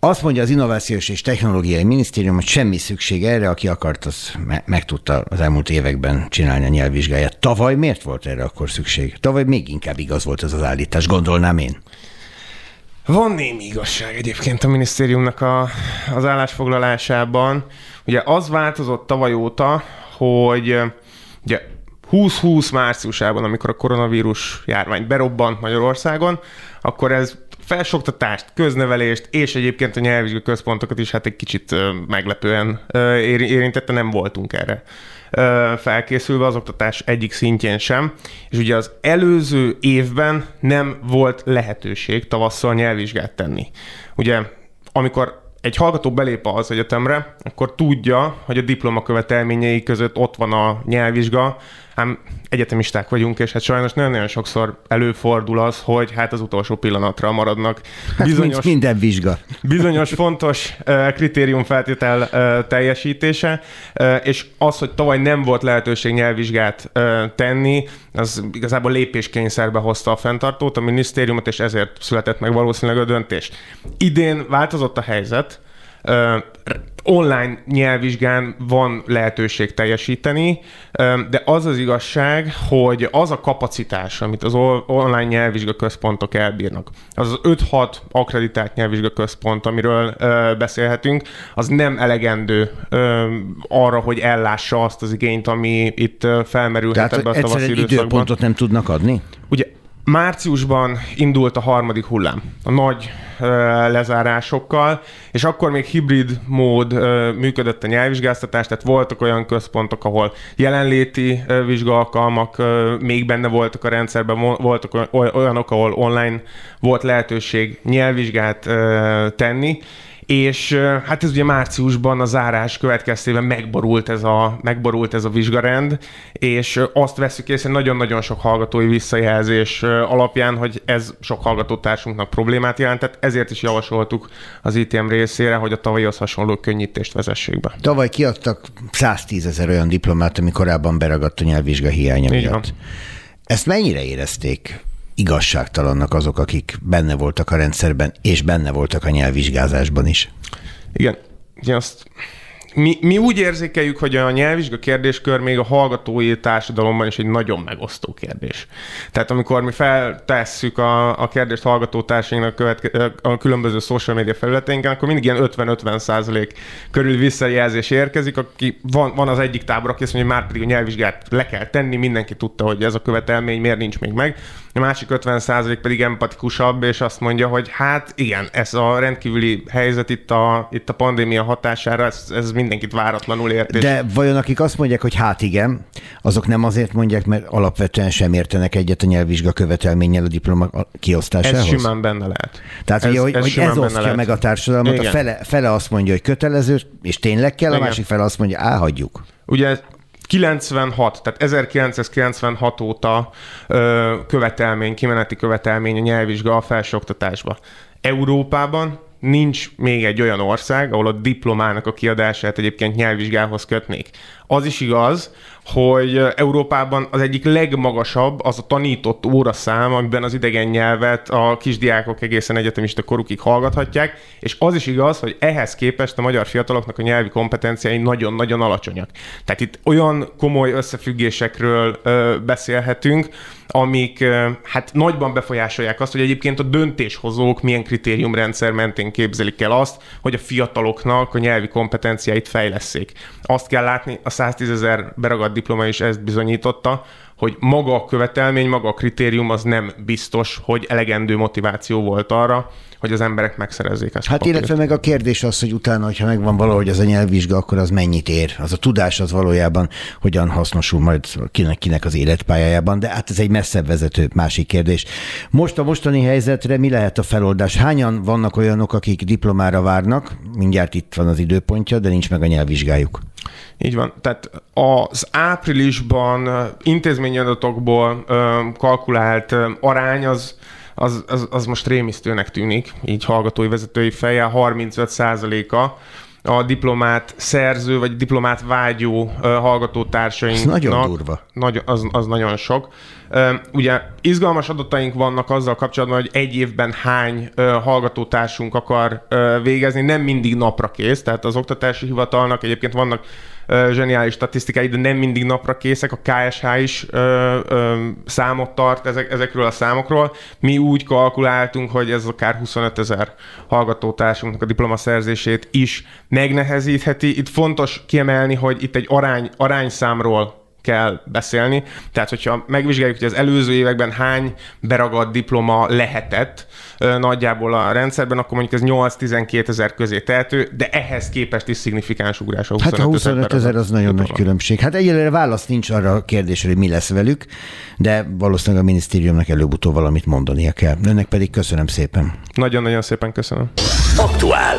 azt mondja az Innovációs és Technológiai Minisztérium, hogy semmi szükség erre, aki akart, az me- meg tudta az elmúlt években csinálni a nyelvvizsgáját. Tavaly miért volt erre akkor szükség? Tavaly még inkább igaz volt ez az állítás, gondolnám én. Van némi igazság egyébként a minisztériumnak a, az állásfoglalásában. Ugye az változott tavaly óta, hogy Ugye 2020 márciusában, amikor a koronavírus járvány berobbant Magyarországon, akkor ez felsoktatást, köznevelést és egyébként a nyelvvizsgai központokat is hát egy kicsit meglepően érintette, nem voltunk erre felkészülve az oktatás egyik szintjén sem, és ugye az előző évben nem volt lehetőség tavasszal nyelvvizsgát tenni. Ugye amikor egy hallgató belép az egyetemre, akkor tudja, hogy a diploma követelményei között ott van a nyelvvizsga, ám egyetemisták vagyunk, és hát sajnos nagyon-nagyon sokszor előfordul az, hogy hát az utolsó pillanatra maradnak hát bizonyos, minden vizsga. bizonyos fontos kritériumfeltétel uh, teljesítése, és az, hogy tavaly nem volt lehetőség nyelvvizsgát tenni, az igazából lépéskényszerbe hozta a fenntartót, a minisztériumot, és ezért született meg valószínűleg a döntés. Idén változott a helyzet, online nyelvvizsgán van lehetőség teljesíteni, de az az igazság, hogy az a kapacitás, amit az online nyelvvizsga központok elbírnak, az az 5-6 akreditált nyelvvizsga központ, amiről beszélhetünk, az nem elegendő arra, hogy ellássa azt az igényt, ami itt felmerülhet Tehát ebbe a tavaszi időszakban. időpontot nem tudnak adni? Ugye Márciusban indult a harmadik hullám, a nagy ö, lezárásokkal, és akkor még hibrid mód ö, működött a nyelvvizsgáztatás, tehát voltak olyan központok, ahol jelenléti ö, vizsgaalkalmak ö, még benne voltak a rendszerben, voltak olyanok, ahol online volt lehetőség nyelvvizsgát ö, tenni, és hát ez ugye márciusban a zárás következtében megborult ez a, megborult ez a vizsgarend, és azt veszük észre nagyon-nagyon sok hallgatói visszajelzés alapján, hogy ez sok hallgatótársunknak problémát jelentett, ezért is javasoltuk az ITM részére, hogy a tavalyhoz hasonló könnyítést vezessék be. Tavaly kiadtak 110 ezer olyan diplomát, ami korábban beragadt a nyelvvizsga hiánya miatt. Ezt mennyire érezték igazságtalannak azok, akik benne voltak a rendszerben, és benne voltak a nyelvvizsgázásban is? Igen, azt mi, mi úgy érzékeljük, hogy a nyelvvizsga kérdéskör még a hallgatói társadalomban is egy nagyon megosztó kérdés. Tehát amikor mi feltesszük a, a kérdést hallgatótársainknak a, a különböző social media felületeinken, akkor mindig ilyen 50-50 százalék körül visszajelzés érkezik, aki van, van az egyik tábor, aki azt mondja, hogy már pedig a nyelvvizsgát le kell tenni, mindenki tudta, hogy ez a követelmény miért nincs még meg. A másik 50 százalék pedig empatikusabb, és azt mondja, hogy hát igen, ez a rendkívüli helyzet itt a, itt a pandémia hatására, ez, ez mindenkit váratlanul ért. De vajon akik azt mondják, hogy hát igen, azok nem azért mondják, mert alapvetően sem értenek egyet a nyelvvizsga követelménnyel a diploma kiosztásához? Ez simán benne lehet. Tehát ez, ugye, hogy ez, hogy ez osztja lehet. meg a társadalmat, igen. a fele, fele azt mondja, hogy kötelező, és tényleg kell, igen. a másik fele azt mondja, á, hagyjuk. Ugye 96, tehát 1996 óta ö, követelmény, kimeneti követelmény a nyelvvizsga a felsőoktatásba. Európában nincs még egy olyan ország, ahol a diplomának a kiadását egyébként nyelvvizsgához kötnék. Az is igaz, hogy Európában az egyik legmagasabb az a tanított óraszám, amiben az idegen nyelvet a kisdiákok egészen egyetemista korukig hallgathatják, és az is igaz, hogy ehhez képest a magyar fiataloknak a nyelvi kompetenciái nagyon-nagyon alacsonyak. Tehát itt olyan komoly összefüggésekről ö, beszélhetünk, amik hát nagyban befolyásolják azt, hogy egyébként a döntéshozók milyen kritériumrendszer mentén képzelik el azt, hogy a fiataloknak a nyelvi kompetenciáit fejleszék. Azt kell látni, a 110 ezer beragadt diploma is ezt bizonyította, hogy maga a követelmény, maga a kritérium az nem biztos, hogy elegendő motiváció volt arra, hogy az emberek megszerezzék ezt. Hát illetve meg a kérdés az, hogy utána, hogyha megvan valahogy az a nyelvvizsga, akkor az mennyit ér? Az a tudás az valójában hogyan hasznosul majd kinek, kinek az életpályájában, de hát ez egy messzebb vezető másik kérdés. Most a mostani helyzetre mi lehet a feloldás? Hányan vannak olyanok, akik diplomára várnak? Mindjárt itt van az időpontja, de nincs meg a nyelvvizsgájuk. Így van. Tehát az áprilisban intézményi adatokból kalkulált arány az az, az, az most rémisztőnek tűnik, így hallgatói vezetői fejjel 35%-a a diplomát szerző, vagy diplomát vágyó hallgatótársainknak. Ez nagyon durva. Nagy, az, az nagyon sok. Ugye izgalmas adataink vannak azzal kapcsolatban, hogy egy évben hány hallgatótársunk akar végezni, nem mindig napra kész, tehát az oktatási hivatalnak egyébként vannak zseniális statisztikái, de nem mindig napra készek. A KSH is ö, ö, számot tart ezek, ezekről a számokról. Mi úgy kalkuláltunk, hogy ez akár 25 ezer hallgatótársunknak a diplomaszerzését is megnehezítheti. Itt fontos kiemelni, hogy itt egy arány, arányszámról kell beszélni. Tehát, hogyha megvizsgáljuk, hogy az előző években hány beragadt diploma lehetett nagyjából a rendszerben, akkor mondjuk ez 8-12 ezer közé tehető, de ehhez képest is szignifikáns ugrás a 25 Hát a 25 ezer az nagyon diploma. nagy különbség. Hát egyelőre válasz nincs arra a kérdésre, hogy mi lesz velük, de valószínűleg a minisztériumnak előbb-utóbb valamit mondania kell. Önnek pedig köszönöm szépen. Nagyon-nagyon szépen köszönöm. Aktuál.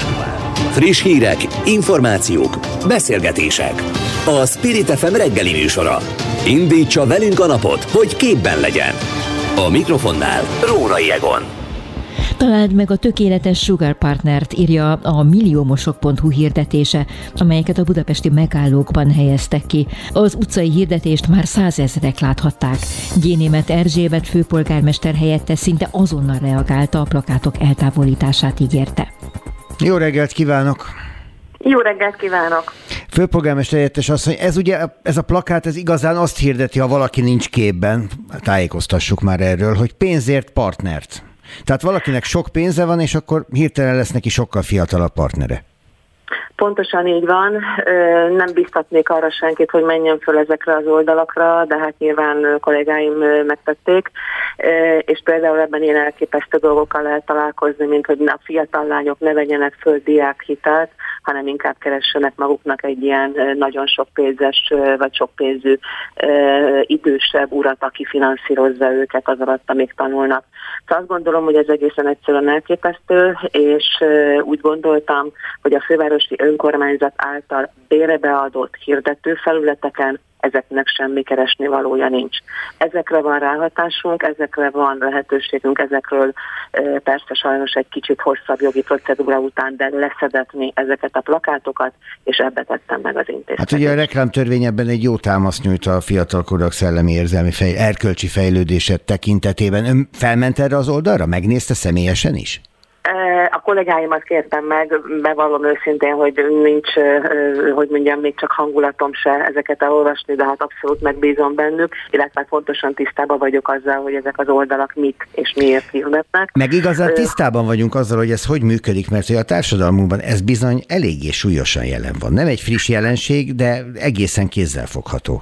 Friss hírek, információk, beszélgetések. A Spirit FM reggeli műsora. Indítsa velünk a napot, hogy képben legyen. A mikrofonnál Rórai Egon. Találd meg a tökéletes Sugar Partnert, írja a milliómosok.hu hirdetése, amelyeket a budapesti megállókban helyeztek ki. Az utcai hirdetést már százezrek láthatták. Gyénémet Erzsébet főpolgármester helyette szinte azonnal reagálta, a plakátok eltávolítását ígérte. Jó reggelt kívánok! Jó reggelt kívánok! Főpolgármester helyettes asszony, ez ugye, ez a plakát, ez igazán azt hirdeti, ha valaki nincs képben, tájékoztassuk már erről, hogy pénzért partnert. Tehát valakinek sok pénze van, és akkor hirtelen lesz neki sokkal fiatalabb partnere. Pontosan így van. Nem biztatnék arra senkit, hogy menjen föl ezekre az oldalakra, de hát nyilván kollégáim megtették. És például ebben ilyen elképesztő dolgokkal lehet találkozni, mint hogy a fiatal lányok ne vegyenek föl diákhitelt, hanem inkább keressenek maguknak egy ilyen nagyon sok pénzes vagy sok pénzű idősebb urat, aki finanszírozza őket az alatt, amíg tanulnak. Szóval azt gondolom, hogy ez egészen egyszerűen elképesztő, és úgy gondoltam, hogy a fővárosi önkormányzat által bérebeadott hirdető felületeken ezeknek semmi keresni valója nincs. Ezekre van ráhatásunk, ezekre van lehetőségünk, ezekről persze sajnos egy kicsit hosszabb jogi procedúra után, de leszedetni ezeket a plakátokat, és ebbe tettem meg az intézkedést. Hát ugye a reklámtörvény ebben egy jó támaszt nyújt a fiatalkorok szellemi érzelmi fej, erkölcsi fejlődése tekintetében. Ön felment erre az oldalra? Megnézte személyesen is? A kollégáimat kértem meg, bevallom őszintén, hogy nincs, hogy mondjam, még csak hangulatom se ezeket elolvasni, de hát abszolút megbízom bennük, illetve fontosan tisztában vagyok azzal, hogy ezek az oldalak mit és miért hirdetnek. Meg igazán tisztában vagyunk azzal, hogy ez hogy működik, mert hogy a társadalmunkban ez bizony eléggé súlyosan jelen van. Nem egy friss jelenség, de egészen kézzelfogható.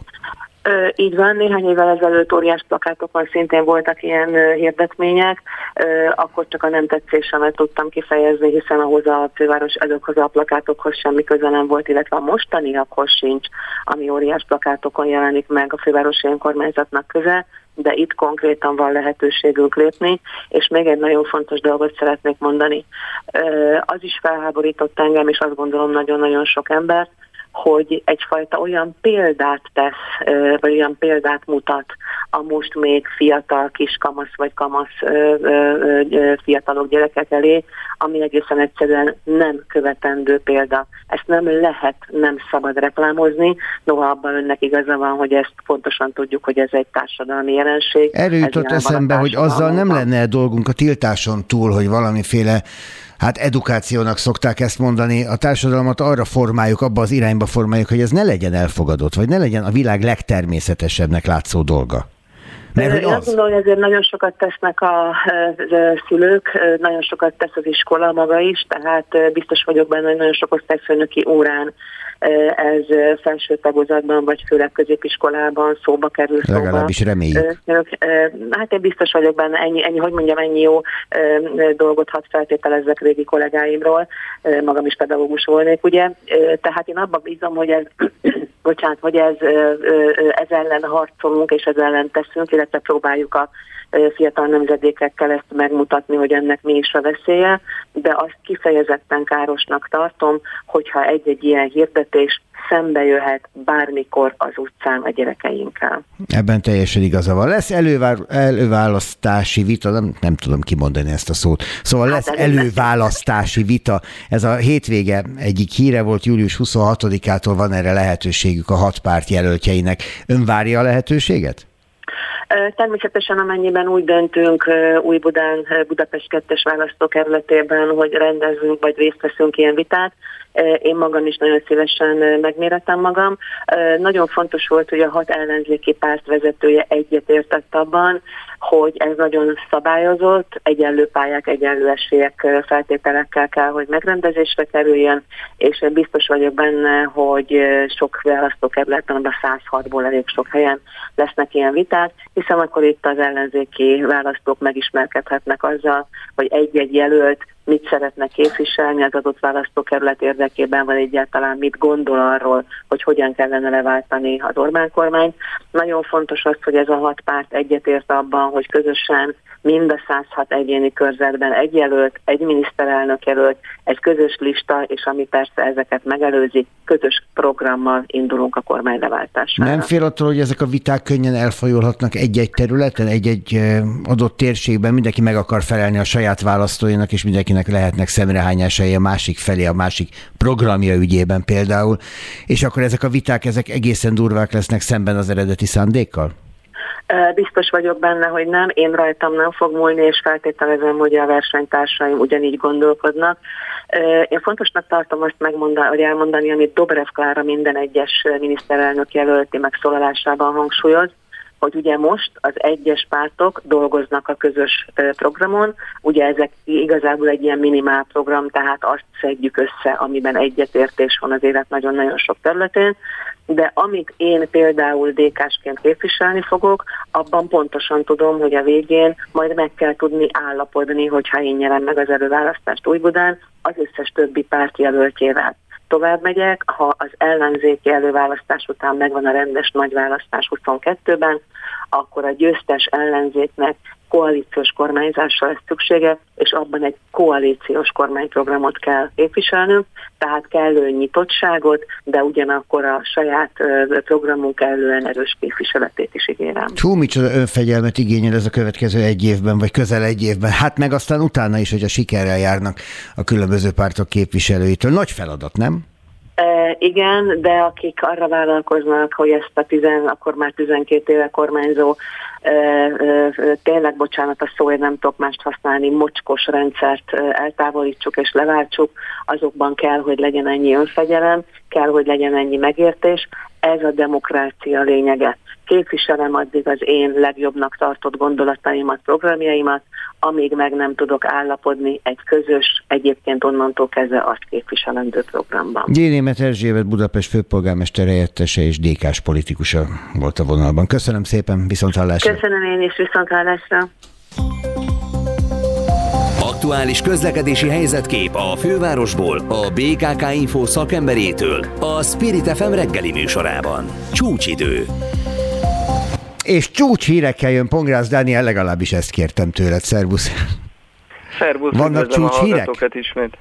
Így van, néhány évvel ezelőtt óriás plakátokon szintén voltak ilyen hirdetmények, akkor csak a nem tetszésemet tudtam kifejezni, hiszen ahhoz a főváros ezekhoz a plakátokhoz semmi köze nem volt, illetve a mostaniakhoz sincs, ami óriás plakátokon jelenik meg a fővárosi önkormányzatnak köze, de itt konkrétan van lehetőségünk lépni, és még egy nagyon fontos dolgot szeretnék mondani. Az is felháborított engem, és azt gondolom nagyon-nagyon sok embert, hogy egyfajta olyan példát tesz, vagy olyan példát mutat a most még fiatal kiskamasz vagy kamasz fiatalok gyerekek elé, ami egészen egyszerűen nem követendő példa. Ezt nem lehet, nem szabad reklámozni, noha abban önnek igaza van, hogy ezt pontosan tudjuk, hogy ez egy társadalmi jelenség. Erről jutott eszembe, hogy azzal nem lenne dolgunk a tiltáson túl, hogy valamiféle hát edukációnak szokták ezt mondani, a társadalmat arra formáljuk, abba az irányba formáljuk, hogy ez ne legyen elfogadott, vagy ne legyen a világ legtermészetesebbnek látszó dolga. Mert hogy Én azt gondolom, hogy ezért nagyon sokat tesznek a, a szülők, nagyon sokat tesz az iskola maga is, tehát biztos vagyok benne, hogy nagyon sok osztályfőnöki órán ez felső tagozatban, vagy főleg középiskolában szóba kerül. Szóba. Legalábbis reméljük. Hát én biztos vagyok benne, ennyi, ennyi, hogy mondjam, ennyi jó dolgot hadd feltételezzek régi kollégáimról, magam is pedagógus volnék, ugye, tehát én abban bízom, hogy ez *clears throat* bocsánat, hogy ez, ez ellen harcolunk és ez ellen teszünk, illetve próbáljuk a fiatal nemzedékekkel ezt megmutatni, hogy ennek mi is a veszélye, de azt kifejezetten károsnak tartom, hogyha egy-egy ilyen hirdetés szembe jöhet bármikor az utcán a gyerekeinkkel. Ebben teljesen igaza van. Lesz elővár, előválasztási vita, nem, nem tudom kimondani ezt a szót. Szóval hát lesz előválasztási vita. Ez a hétvége egyik híre volt, július 26-ától van erre lehetőségük a hat párt jelöltjeinek. Ön várja a lehetőséget? Természetesen amennyiben úgy döntünk Új-Budán, Budapest 2-es választókerületében, hogy rendezünk vagy részt veszünk ilyen vitát, én magam is nagyon szívesen megméretem magam. Nagyon fontos volt, hogy a hat ellenzéki párt vezetője egyetértett abban, hogy ez nagyon szabályozott, egyenlő pályák, egyenlő esélyek feltételekkel kell, hogy megrendezésre kerüljön, és biztos vagyok benne, hogy sok választókerületen, a 106-ból elég sok helyen lesznek ilyen viták, hiszen akkor itt az ellenzéki választók megismerkedhetnek azzal, hogy egy-egy jelölt mit szeretne képviselni az adott választókerület érdekében, vagy egyáltalán mit gondol arról, hogy hogyan kellene leváltani az Orbán kormányt. Nagyon fontos az, hogy ez a hat párt egyetért abban, hogy közösen mind a 106 egyéni körzetben egy jelölt, egy miniszterelnök jelölt, egy közös lista, és ami persze ezeket megelőzi, közös programmal indulunk a kormányleváltásra. Nem fél attól, hogy ezek a viták könnyen elfajulhatnak egy-egy területen, egy-egy adott térségben, mindenki meg akar felelni a saját választóinak, és mindenkinek lehetnek szemrehányásai a másik felé, a másik programja ügyében például, és akkor ezek a viták, ezek egészen durvák lesznek szemben az eredeti szándékkal? Biztos vagyok benne, hogy nem, én rajtam nem fog múlni, és feltételezem, hogy a versenytársaim ugyanígy gondolkodnak. Én fontosnak tartom azt megmondani, hogy elmondani, amit Dobrev Klára minden egyes miniszterelnök jelölti megszólalásában hangsúlyoz, hogy ugye most az egyes pártok dolgoznak a közös programon, ugye ezek igazából egy ilyen minimál program, tehát azt szedjük össze, amiben egyetértés van az élet nagyon-nagyon sok területén, de amit én például DK-sként képviselni fogok, abban pontosan tudom, hogy a végén majd meg kell tudni állapodni, hogyha én nyerem meg az előválasztást Újbudán, az összes többi párt jelöltjével tovább megyek, ha az ellenzéki előválasztás után megvan a rendes nagyválasztás 22-ben, akkor a győztes ellenzéknek koalíciós kormányzásra lesz szüksége, és abban egy koalíciós kormányprogramot kell képviselnünk, tehát kellő nyitottságot, de ugyanakkor a saját programunk kellően erős képviseletét is ígérem. Hú, micsoda önfegyelmet igényel ez a következő egy évben, vagy közel egy évben. Hát meg aztán utána is, hogy a sikerrel járnak a különböző pártok képviselőitől. Nagy feladat, nem? E, igen, de akik arra vállalkoznak, hogy ezt a tizen, akkor már 12 éve kormányzó e, e, tényleg, bocsánat a szóért nem tudok mást használni, mocskos rendszert eltávolítsuk és leváltsuk, azokban kell, hogy legyen ennyi önfegyelem, kell, hogy legyen ennyi megértés. Ez a demokrácia lényege képviselem addig az én legjobbnak tartott gondolataimat, programjaimat, amíg meg nem tudok állapodni egy közös, egyébként onnantól kezdve azt képviselendő programban. Gyénémet Erzsébet Budapest főpolgármester helyettese és DK-s politikusa volt a vonalban. Köszönöm szépen, viszont hallásra. Köszönöm én is, viszont hallásra. Aktuális közlekedési helyzetkép a fővárosból, a BKK Info szakemberétől, a Spirit FM reggeli műsorában. Csúcsidő. És csúcs hírekkel jön Pongrász Dániel, legalábbis ezt kértem tőled. Szervusz. Szervusz, Vannak csúcs hírek? ismét.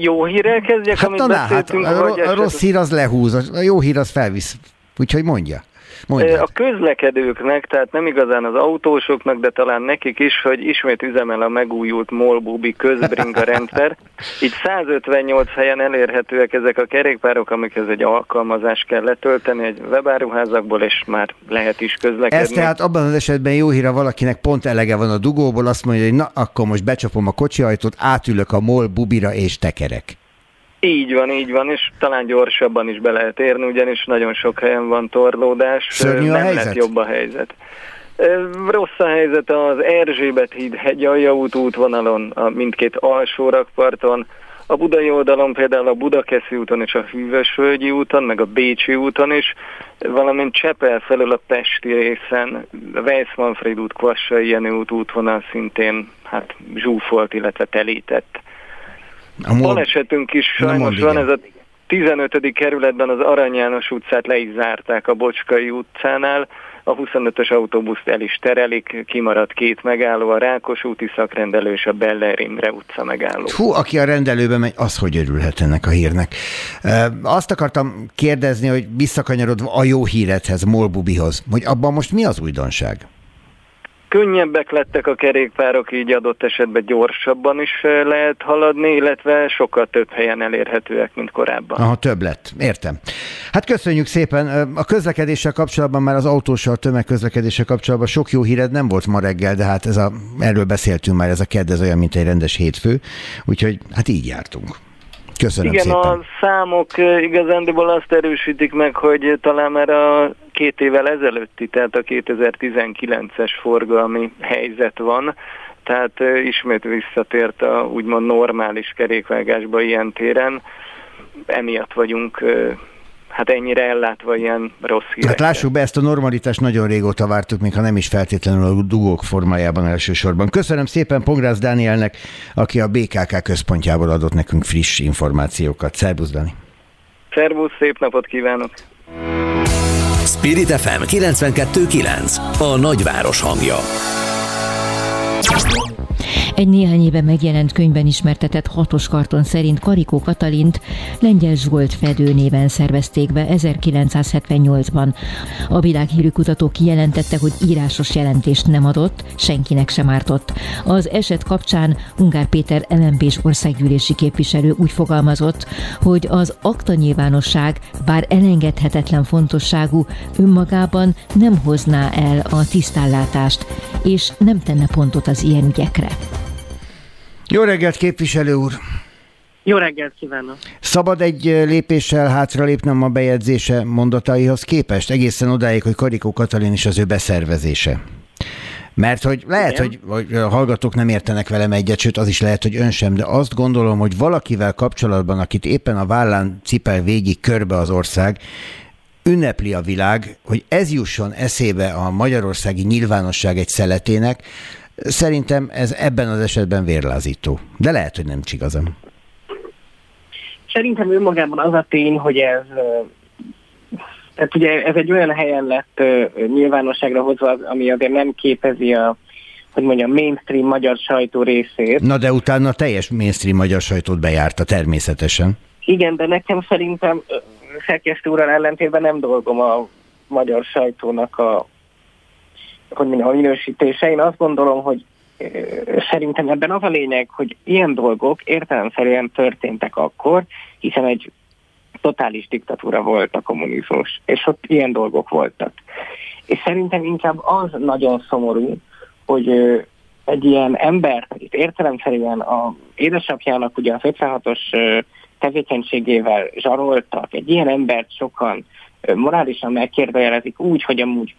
Jó hírrel kezdjek, hát amit na, beszéltünk? Hát a, a, a rossz hír az lehúz, a jó hír az felvisz. Úgyhogy mondja. Mondjad. A közlekedőknek, tehát nem igazán az autósoknak, de talán nekik is, hogy ismét üzemel a megújult Molbubi közbringa rendszer. *laughs* Így 158 helyen elérhetőek ezek a kerékpárok, amikhez egy alkalmazást kell letölteni egy webáruházakból, és már lehet is közlekedni. Ez tehát abban az esetben jó hír, ha valakinek pont elege van a dugóból, azt mondja, hogy na, akkor most becsapom a kocsiajtót, átülök a MOL bubira és tekerek. Így van, így van, és talán gyorsabban is be lehet érni, ugyanis nagyon sok helyen van torlódás. Szörnyű a nem helyzet? lett jobb a helyzet. Rossz a helyzet az Erzsébet híd hegyalja út útvonalon, a mindkét alsó rakparton, a budai oldalon például a Budakeszi úton és a Hűvösvölgyi úton, meg a Bécsi úton is, valamint Csepel felől a Pesti részen, a Weiss-Manfred út, Kvassai Jenő út útvonal szintén hát zsúfolt, illetve telített. A mol... Balesetünk is sajnos van, ez a 15. kerületben az Arany János utcát le is zárták a Bocskai utcánál, a 25-ös autóbuszt el is terelik, kimaradt két megálló, a Rákos úti szakrendelő és a Beller Imre utca megálló. Hú, aki a rendelőbe megy, az hogy örülhet ennek a hírnek. Azt akartam kérdezni, hogy visszakanyarodva a jó híredhez, Molbubihoz, hogy abban most mi az újdonság? Könnyebbek lettek a kerékpárok, így adott esetben gyorsabban is eh, lehet haladni, illetve sokkal több helyen elérhetőek, mint korábban. Aha, több lett. Értem. Hát köszönjük szépen. A közlekedéssel kapcsolatban, már az autóssal, tömegközlekedéssel kapcsolatban sok jó híred nem volt ma reggel, de hát ez a, erről beszéltünk már, ez a kedd, ez olyan, mint egy rendes hétfő. Úgyhogy hát így jártunk. Köszönöm Igen, szépen. a számok igazándiból azt erősítik meg, hogy talán már a két évvel ezelőtti, tehát a 2019-es forgalmi helyzet van, tehát ismét visszatért a úgymond normális kerékvágásba ilyen téren. Emiatt vagyunk hát ennyire ellátva ilyen rossz hírekkel. Hát lássuk be, ezt a normalitást nagyon régóta vártuk, még ha nem is feltétlenül a dugók formájában elsősorban. Köszönöm szépen Pongrász Dánielnek, aki a BKK központjából adott nekünk friss információkat. Szervusz, Dani! Szervusz, szép napot kívánok! Spirit FM 92.9 A nagyváros hangja egy néhány éve megjelent könyvben ismertetett hatos karton szerint Karikó Katalint Lengyel Zsolt Fedő néven szervezték be 1978-ban. A világhírű kutató kijelentette, hogy írásos jelentést nem adott, senkinek sem ártott. Az eset kapcsán Ungár Péter lmp országgyűlési képviselő úgy fogalmazott, hogy az akta nyilvánosság, bár elengedhetetlen fontosságú, önmagában nem hozná el a tisztállátást, és nem tenne pontot az ilyen ügyekre. Jó reggelt, képviselő úr! Jó reggelt kívánok! Szabad egy lépéssel hátralépnem a bejegyzése mondataihoz képest, egészen odáig, hogy Karikó Katalin is az ő beszervezése. Mert hogy lehet, hogy, hogy a hallgatók nem értenek velem egyet, sőt az is lehet, hogy ön sem, de azt gondolom, hogy valakivel kapcsolatban, akit éppen a vállán cipel végig körbe az ország, ünnepli a világ, hogy ez jusson eszébe a magyarországi nyilvánosság egy szeletének, Szerintem ez ebben az esetben vérlázító. De lehet, hogy nem csigazam. Szerintem önmagában az a tény, hogy ez tehát ugye ez egy olyan helyen lett nyilvánosságra hozva, ami azért nem képezi a hogy mondjam, mainstream magyar sajtó részét. Na de utána teljes mainstream magyar sajtót bejárta természetesen. Igen, de nekem szerintem szerkesztő úrral ellentétben nem dolgom a magyar sajtónak a hogy mondjam, a minősítése. Én azt gondolom, hogy szerintem ebben az a lényeg, hogy ilyen dolgok értelemszerűen történtek akkor, hiszen egy totális diktatúra volt a kommunizmus, és ott ilyen dolgok voltak. És szerintem inkább az nagyon szomorú, hogy egy ilyen ember, itt értelemszerűen a édesapjának ugye a 56-os tevékenységével zsaroltak, egy ilyen embert sokan morálisan megkérdőjelezik úgy, hogy amúgy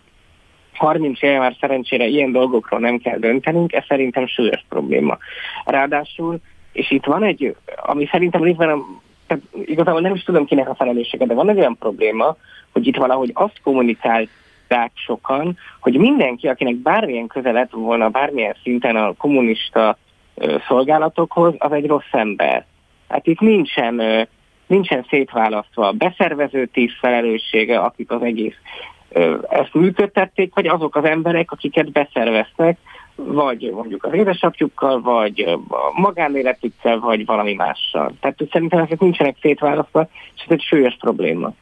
30 éve már szerencsére ilyen dolgokról nem kell döntenünk, ez szerintem súlyos probléma. Ráadásul, és itt van egy, ami szerintem részben, tehát igazából nem is tudom kinek a felelőssége, de van egy olyan probléma, hogy itt valahogy azt kommunikálták sokan, hogy mindenki, akinek bármilyen köze lett volna bármilyen szinten a kommunista szolgálatokhoz, az egy rossz ember. Hát itt nincsen, nincsen szétválasztva a beszervező tíz felelőssége, akik az egész ezt működtették, vagy azok az emberek, akiket beszerveztek, vagy mondjuk az édesapjukkal, vagy a magánéletükkel, vagy valami mással. Tehát szerintem ezek nincsenek szétválasztva, és ez egy súlyos probléma.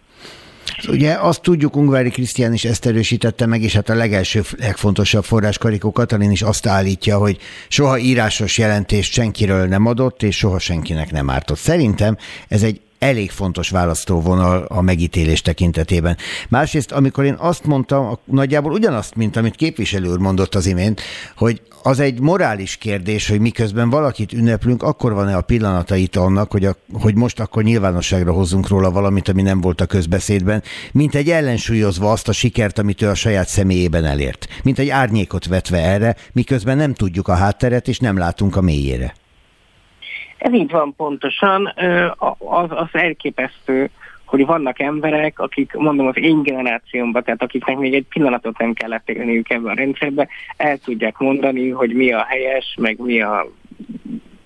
Ugye azt tudjuk, Ungvári Krisztián is ezt erősítette meg, és hát a legelső, legfontosabb forrás Karikó Katalin is azt állítja, hogy soha írásos jelentést senkiről nem adott, és soha senkinek nem ártott. Szerintem ez egy elég fontos választóvonal a megítélés tekintetében. Másrészt, amikor én azt mondtam, nagyjából ugyanazt, mint amit képviselő úr mondott az imént, hogy az egy morális kérdés, hogy miközben valakit ünneplünk, akkor van-e a pillanatait annak, hogy, a, hogy most akkor nyilvánosságra hozzunk róla valamit, ami nem volt a közbeszédben, mint egy ellensúlyozva azt a sikert, amit ő a saját személyében elért. Mint egy árnyékot vetve erre, miközben nem tudjuk a hátteret, és nem látunk a mélyére. Ez így van pontosan, az, az elképesztő, hogy vannak emberek, akik mondom az én generációmban, tehát akiknek még egy pillanatot nem kellett élniük ebben a rendszerbe, el tudják mondani, hogy mi a helyes, meg mi a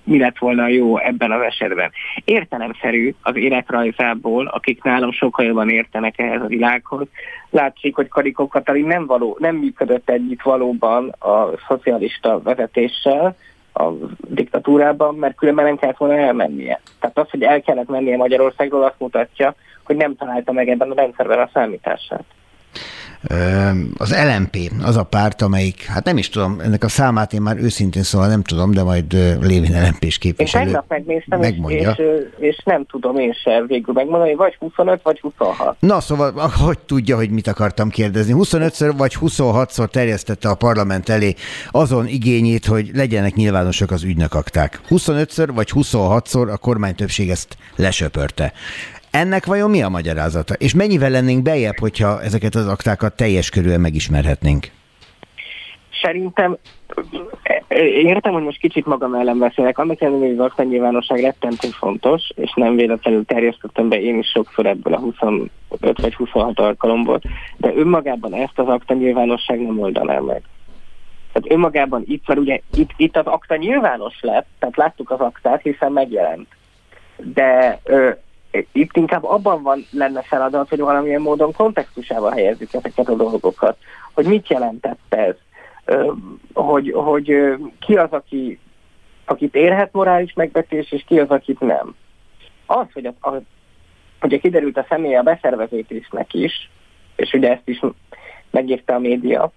mi lett volna jó ebben az esetben. Értelemszerű az életrajzából, akik nálam sokkal jobban értenek ehhez a világhoz. Látszik, hogy Karikó Katalin nem, való, nem működött együtt valóban a szocialista vezetéssel, a diktatúrában, mert különben nem kellett volna elmennie. Tehát az, hogy el kellett mennie Magyarországról, azt mutatja, hogy nem találta meg ebben a rendszerben a számítását. Az LMP az a párt, amelyik, hát nem is tudom, ennek a számát én már őszintén szóval nem tudom, de majd Lévin LMP-s képviselő Én tegnap megnéztem, megmondja. És, és, és nem tudom én sem végül megmondani, vagy 25 vagy 26. Na szóval, hogy tudja, hogy mit akartam kérdezni. 25-ször vagy 26-szor terjesztette a parlament elé azon igényét, hogy legyenek nyilvánosak az ügynökakták. 25-ször vagy 26-szor a kormány többség ezt lesöpörte. Ennek vajon mi a magyarázata? És mennyivel lennénk bejebb, hogyha ezeket az aktákat teljes körülön megismerhetnénk? Szerintem értem, hogy most kicsit magam ellen beszélek, annak ellenére, hogy az akta nyilvánosság rettentő fontos, és nem véletlenül terjesztettem be én is sokszor ebből a 25 vagy 26 alkalomból, de önmagában ezt az akta nyilvánosság nem oldaná meg. Tehát önmagában itt, mert ugye itt, itt az akta nyilvános lett, tehát láttuk az aktát, hiszen megjelent. De ö, itt inkább abban van lenne feladat, hogy valamilyen módon kontextusába helyezzük ezeket a dolgokat. Hogy mit jelentett ez? Hogy, hogy ki az, aki, akit érhet morális megbetés, és ki az, akit nem. Az, hogy a, a, ugye kiderült a személy a beszervezőtésznek is, és ugye ezt is megírta a média,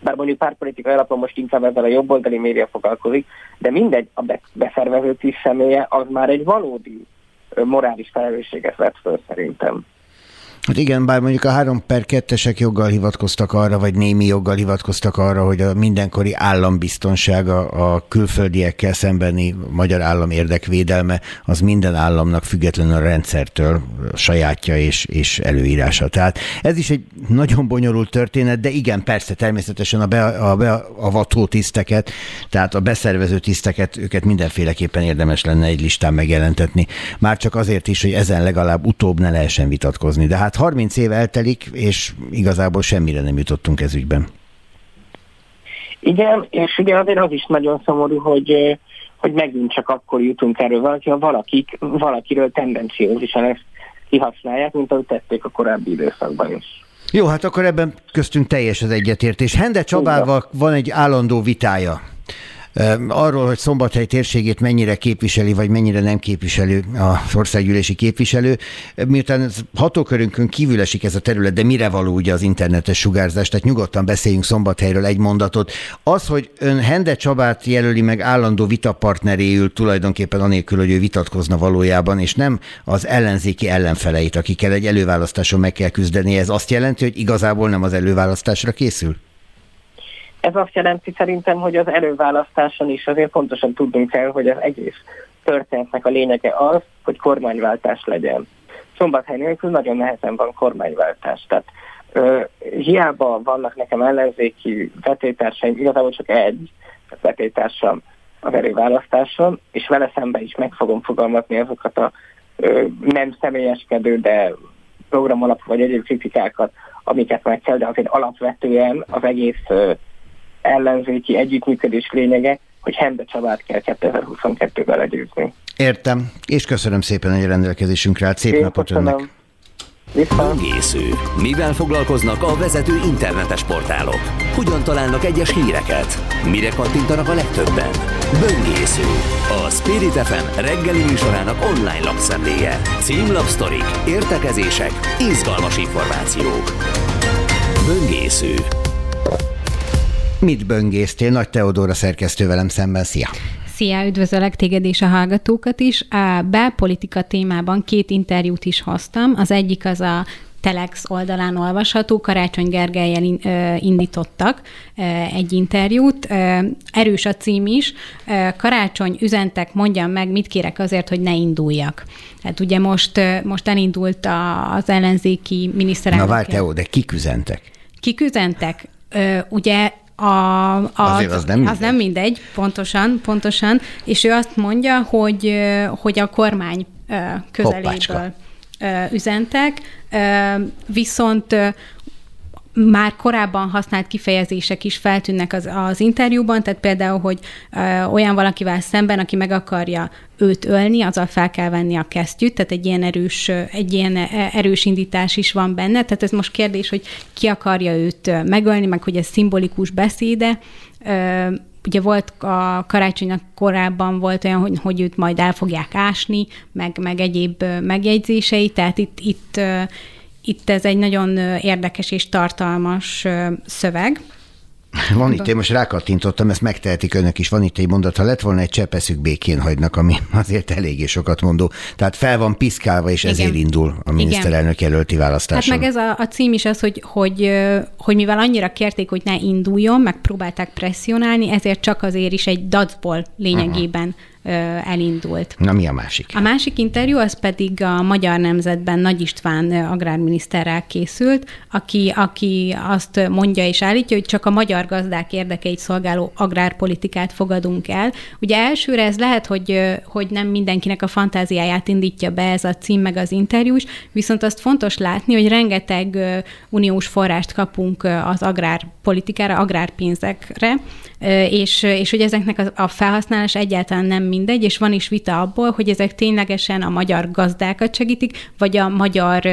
bár mondjuk pártpolitikai alapon most inkább ezzel a jobboldali média foglalkozik, de mindegy, a beszervezőtés személye az már egy valódi morális felelősséget vett föl szerintem. Hát igen, bár mondjuk a három per kettesek joggal hivatkoztak arra, vagy némi joggal hivatkoztak arra, hogy a mindenkori állambiztonsága a külföldiekkel szembeni magyar állam érdekvédelme az minden államnak függetlenül a rendszertől sajátja és, és előírása. Tehát ez is egy nagyon bonyolult történet, de igen, persze természetesen a, be, a beavató tiszteket, tehát a beszervező tiszteket, őket mindenféleképpen érdemes lenne egy listán megjelentetni. Már csak azért is, hogy ezen legalább utóbb ne lehessen vitatkozni. De hát hát 30 év eltelik, és igazából semmire nem jutottunk ez ügyben. Igen, és ugye azért az is nagyon szomorú, hogy, hogy megint csak akkor jutunk erről valaki, ha valakik, valakiről tendenciózusan ezt kihasználják, mint ahogy tették a korábbi időszakban is. Jó, hát akkor ebben köztünk teljes az egyetértés. Hende Csabával van egy állandó vitája Arról, hogy Szombathely térségét mennyire képviseli, vagy mennyire nem képviseli az országgyűlési képviselő, miután hatókörünkön kívül esik ez a terület, de mire való ugye az internetes sugárzás, tehát nyugodtan beszéljünk Szombathelyről egy mondatot. Az, hogy ön Hende Csabát jelöli meg állandó vitapartneréül tulajdonképpen anélkül, hogy ő vitatkozna valójában, és nem az ellenzéki ellenfeleit, akikkel egy előválasztáson meg kell küzdeni, ez azt jelenti, hogy igazából nem az előválasztásra készül? Ez azt jelenti szerintem, hogy az előválasztáson is azért pontosan tudnunk kell, hogy az egész történetnek a lényege az, hogy kormányváltás legyen. Szombathely nélkül nagyon nehezen van kormányváltás. Tehát ö, hiába vannak nekem ellenzéki vetétársaim, igazából csak egy vetétársam az előválasztáson, és vele szembe is meg fogom fogalmazni azokat a ö, nem személyeskedő, de programalapú vagy egyéb kritikákat, amiket meg kell, de azért alapvetően az egész ö, ellenzéki együttműködés lényege, hogy Hende Csabát kell 2022-ben legyőzni. Értem, és köszönöm szépen, hogy a rendelkezésünkre állt. Szép Én napot köszönöm. önnek! Böngésző. Mivel foglalkoznak a vezető internetes portálok? Hogyan találnak egyes híreket? Mire kattintanak a legtöbben? Böngésző. A Spirit FM reggeli műsorának online lapszemléje. Címlapsztorik, értekezések, izgalmas információk. Böngésző. Mit böngésztél? Nagy Teodóra szerkesztő velem szemben. Szia! Szia, üdvözöllek téged és a hallgatókat is. A belpolitika témában két interjút is hoztam. Az egyik az a Telex oldalán olvasható, Karácsony Gergelyel indítottak egy interjút. Erős a cím is. Karácsony, üzentek, mondjam meg, mit kérek azért, hogy ne induljak. Hát ugye most, most elindult az ellenzéki miniszterelnök. Na várj, Teó, de kik üzentek? Kik üzentek? Ugye a, a, Azért az nem mindegy. Az nem mindegy, pontosan, pontosan. És ő azt mondja, hogy, hogy a kormány közeléből Hoppácska. üzentek, viszont már korábban használt kifejezések is feltűnnek az, az interjúban, tehát például, hogy ö, olyan valakivel szemben, aki meg akarja őt ölni, azzal fel kell venni a kesztyűt, tehát egy ilyen erős, egy ilyen erős indítás is van benne, tehát ez most kérdés, hogy ki akarja őt megölni, meg hogy ez szimbolikus beszéde, ö, ugye volt a karácsonynak korábban volt olyan, hogy, hogy őt majd el fogják ásni, meg, meg egyéb megjegyzései, tehát itt, itt itt ez egy nagyon érdekes és tartalmas szöveg. Van itt, én most rákattintottam, ezt megtehetik önök is, van itt egy mondat, ha lett volna egy csepeszük békén hagynak, ami *laughs* azért eléggé sokat mondó. Tehát fel van piszkálva, és Igen. ezért indul a miniszterelnök jelölti választáson. Hát meg ez a, a cím is az, hogy, hogy, hogy mivel annyira kérték, hogy ne induljon, meg próbálták presszionálni, ezért csak azért is egy dacból lényegében uh-huh elindult. Na mi a másik? A másik interjú az pedig a Magyar Nemzetben Nagy István agrárminiszterrel készült, aki, aki azt mondja és állítja, hogy csak a magyar gazdák érdekeit szolgáló agrárpolitikát fogadunk el. Ugye elsőre ez lehet, hogy, hogy nem mindenkinek a fantáziáját indítja be ez a cím meg az interjús, viszont azt fontos látni, hogy rengeteg uniós forrást kapunk az agrárpolitikára, agrárpénzekre, és, és hogy ezeknek a, felhasználás egyáltalán nem mindegy, és van is vita abból, hogy ezek ténylegesen a magyar gazdákat segítik, vagy a magyar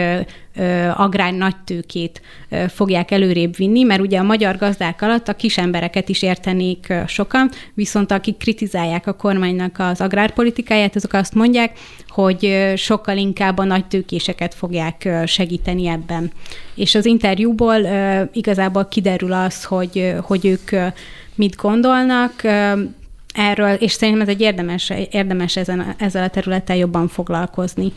agrár nagytőkét fogják előrébb vinni, mert ugye a magyar gazdák alatt a kis embereket is értenék sokan, viszont akik kritizálják a kormánynak az agrárpolitikáját, azok azt mondják, hogy sokkal inkább a nagytőkéseket fogják segíteni ebben. És az interjúból igazából kiderül az, hogy, hogy ők mit gondolnak, erről, és szerintem ez egy érdemes, érdemes ezen, ezzel a területtel jobban foglalkozni.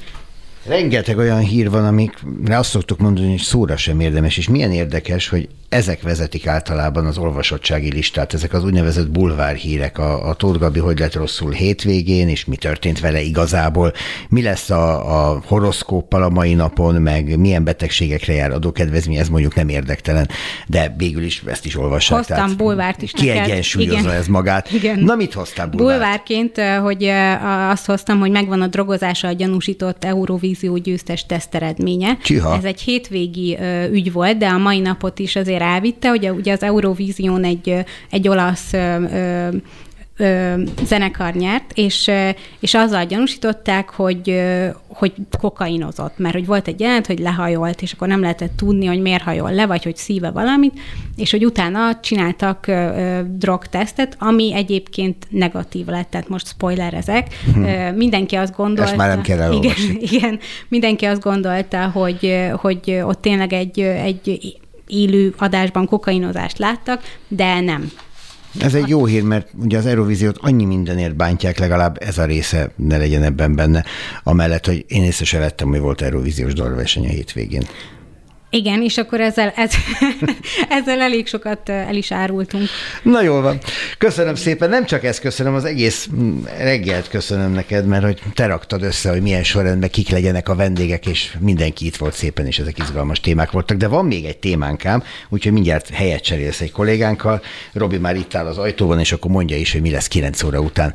Rengeteg olyan hír van, amikre azt szoktuk mondani, hogy szóra sem érdemes, és milyen érdekes, hogy ezek vezetik általában az olvasottsági listát, ezek az úgynevezett bulvár hírek, a, a Tóth Gabi hogy lett rosszul hétvégén, és mi történt vele igazából, mi lesz a, a horoszkóppal a mai napon, meg milyen betegségekre jár adókedvezmény, ez mondjuk nem érdektelен, de végül is ezt is olvassák. Hoztam tehát bulvárt is Kiegyensúlyozza ez magát. Igen. Na mit hoztál bulvárt? Bulvárként, hogy azt hoztam, hogy megvan a drogozása a gyanúsított Eurovízió győztes teszteredménye. Csiha. Ez egy hétvégi ügy volt, de a mai napot is azért elvitte, hogy ugye az Eurovízión egy, egy olasz ö, zenekar nyert, és, és azzal gyanúsították, hogy, hogy kokainozott, mert hogy volt egy jelent, hogy lehajolt, és akkor nem lehetett tudni, hogy miért hajol le, vagy hogy szíve valamit, és hogy utána csináltak ö, drogtesztet, ami egyébként negatív lett, tehát most spoilerezek. Hm. mindenki azt gondolta... Ezt már nem kell igen, *laughs* igen, mindenki azt gondolta, hogy, hogy ott tényleg egy, egy élő adásban kokainozást láttak, de nem. Ez egy jó hír, mert ugye az Eurovíziót annyi mindenért bántják, legalább ez a része ne legyen ebben benne, amellett, hogy én észre se vettem, hogy volt Eurovíziós dalverseny a hétvégén. Igen, és akkor ezzel, ez, *laughs* ezzel elég sokat el is árultunk. Na jól van. Köszönöm szépen. Nem csak ezt köszönöm, az egész reggelt köszönöm neked, mert hogy te raktad össze, hogy milyen sorrendben kik legyenek a vendégek, és mindenki itt volt szépen, és ezek izgalmas témák voltak. De van még egy témánkám, úgyhogy mindjárt helyet cserélsz egy kollégánkkal. Robi már itt áll az ajtóban, és akkor mondja is, hogy mi lesz 9 óra után.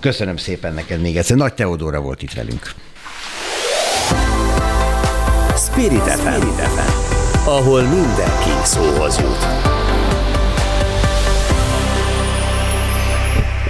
Köszönöm szépen neked még egyszer. Nagy Teodóra volt itt velünk. Spirit FM, ahol mindenki szóhoz jut.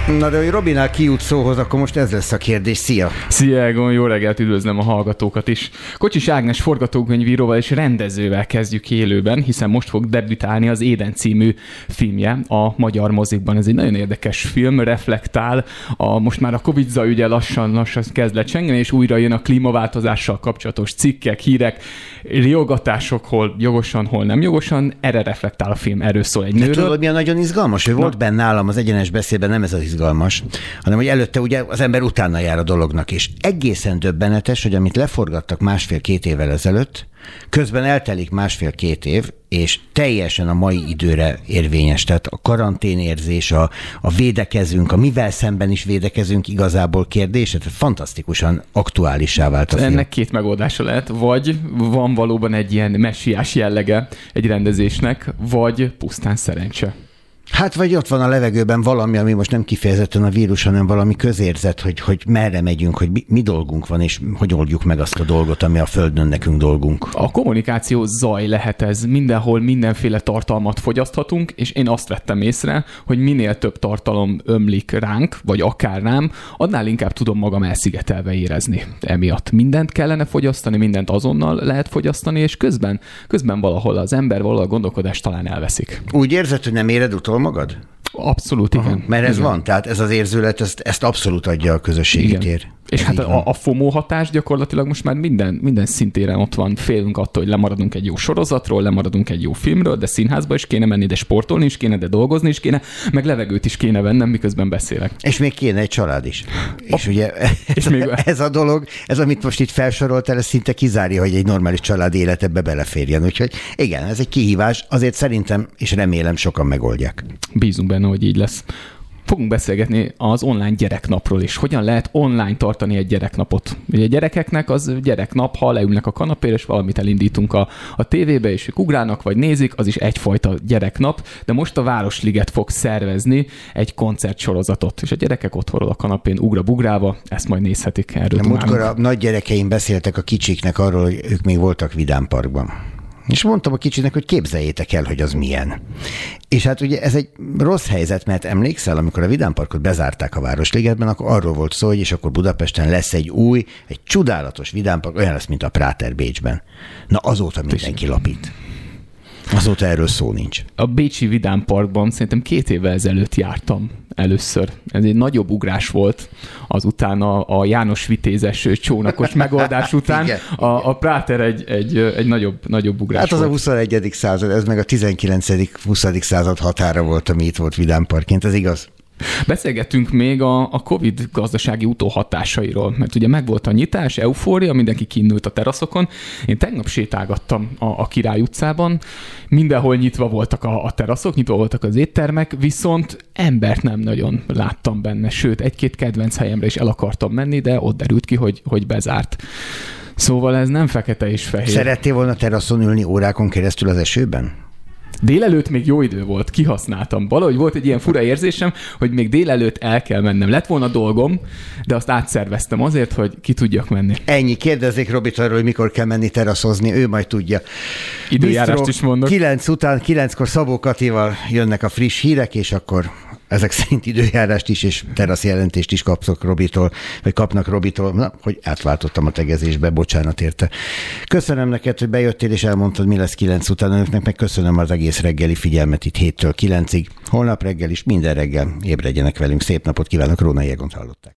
Na de hogy Robinál kijut szóhoz, akkor most ez lesz a kérdés. Szia! Szia Egon, jó reggelt, üdvözlöm a hallgatókat is. Kocsis Ágnes forgatókönyvíróval és rendezővel kezdjük élőben, hiszen most fog debütálni az Éden című filmje a magyar mozikban. Ez egy nagyon érdekes film, reflektál a most már a Covid ügye lassan, lassan kezd lecsengeni, és újra jön a klímaváltozással kapcsolatos cikkek, hírek, riogatások, hol jogosan, hol nem jogosan. Erre reflektál a film, erről szól egy nőről. De tudod, mi a nagyon izgalmas? Hogy volt benne nálam az egyenes beszédben, nem ez az izgalmas, hanem hogy előtte ugye az ember utána jár a dolognak, és egészen döbbenetes, hogy amit leforgattak másfél-két évvel ezelőtt, közben eltelik másfél-két év, és teljesen a mai időre érvényes. Tehát a karanténérzés, a, a védekezünk, a mivel szemben is védekezünk igazából kérdése, tehát fantasztikusan aktuálissá vált a film. Ennek két megoldása lehet, vagy van valóban egy ilyen messiás jellege egy rendezésnek, vagy pusztán szerencse. Hát vagy ott van a levegőben valami, ami most nem kifejezetten a vírus, hanem valami közérzet, hogy, hogy merre megyünk, hogy mi, mi dolgunk van, és hogy oldjuk meg azt a dolgot, ami a Földön nekünk dolgunk. A kommunikáció zaj lehet ez. Mindenhol mindenféle tartalmat fogyaszthatunk, és én azt vettem észre, hogy minél több tartalom ömlik ránk, vagy akár rám, annál inkább tudom magam elszigetelve érezni. Emiatt mindent kellene fogyasztani, mindent azonnal lehet fogyasztani, és közben, közben valahol az ember valahol a gondolkodást talán elveszik. Úgy érzed, hogy nem éred utol magad? Abszolút, igen. Aha, mert ez igen. van, tehát ez az érzület, ezt, ezt abszolút adja a közösségi igen. tér. És hát a, a FOMO hatás gyakorlatilag most már minden, minden szintéren ott van. Félünk attól, hogy lemaradunk egy jó sorozatról, lemaradunk egy jó filmről, de színházba is kéne menni, de sportolni is kéne, de dolgozni is kéne, meg levegőt is kéne vennem, miközben beszélek. És még kéne egy család is. A, és ugye ez, és még... *laughs* ez a dolog, ez amit most itt felsoroltál, ez szinte kizárja, hogy egy normális család életebe beleférjen. Úgyhogy igen, ez egy kihívás, azért szerintem és remélem sokan megoldják. Bízunk benne, hogy így lesz fogunk beszélgetni az online gyereknapról is. Hogyan lehet online tartani egy gyereknapot? Ugye a gyerekeknek az gyereknap, ha leülnek a kanapére, és valamit elindítunk a, a tévébe, és ők ugrálnak, vagy nézik, az is egyfajta gyereknap, de most a Városliget fog szervezni egy koncertsorozatot, és a gyerekek otthonról a kanapén ugra-bugrálva, ezt majd nézhetik erről. Múltkor a nagy gyerekeim beszéltek a kicsiknek arról, hogy ők még voltak Vidámparkban. És mondtam a kicsinek, hogy képzeljétek el, hogy az milyen. És hát ugye ez egy rossz helyzet, mert emlékszel, amikor a Vidámparkot bezárták a Városligetben, akkor arról volt szó, hogy és akkor Budapesten lesz egy új, egy csodálatos Vidámpark, olyan lesz, mint a Práter Bécsben. Na azóta mindenki lapít. Azóta erről szó nincs. A Bécsi Vidám Parkban szerintem két évvel ezelőtt jártam először. Ez egy nagyobb ugrás volt azután a, a János Vitézes csónakos *laughs* megoldás után. igen, a, a Práter egy, egy, egy nagyobb, nagyobb ugrás Hát az volt. a 21. század, ez meg a 19.-20. század határa volt, ami itt volt Vidám Parkként, ez igaz? Beszélgettünk még a, a COVID gazdasági utóhatásairól, mert ugye megvolt a nyitás, eufória, mindenki kinnült a teraszokon. Én tegnap sétálgattam a, a Király utcában, mindenhol nyitva voltak a, a teraszok, nyitva voltak az éttermek, viszont embert nem nagyon láttam benne, sőt, egy-két kedvenc helyemre is el akartam menni, de ott derült ki, hogy, hogy bezárt. Szóval ez nem fekete és fehér. Szerettél volna teraszon ülni órákon keresztül az esőben? Délelőtt még jó idő volt, kihasználtam. Valahogy volt egy ilyen fura érzésem, hogy még délelőtt el kell mennem. Lett volna dolgom, de azt átszerveztem azért, hogy ki tudjak menni. Ennyi. Kérdezzék Robit arról, hogy mikor kell menni teraszozni, ő majd tudja. Időjárást Bistro, is mondok. Kilenc után, kilenckor Szabó Katival jönnek a friss hírek, és akkor ezek szerint időjárást is, és terasz jelentést is kaptok Robitól, vagy kapnak Robitól, na, hogy átváltottam a tegezésbe, bocsánat érte. Köszönöm neked, hogy bejöttél, és elmondtad, mi lesz kilenc után önöknek, meg köszönöm az egész reggeli figyelmet itt héttől kilencig. Holnap reggel is, minden reggel ébredjenek velünk. Szép napot kívánok, Róna Jégont hallották.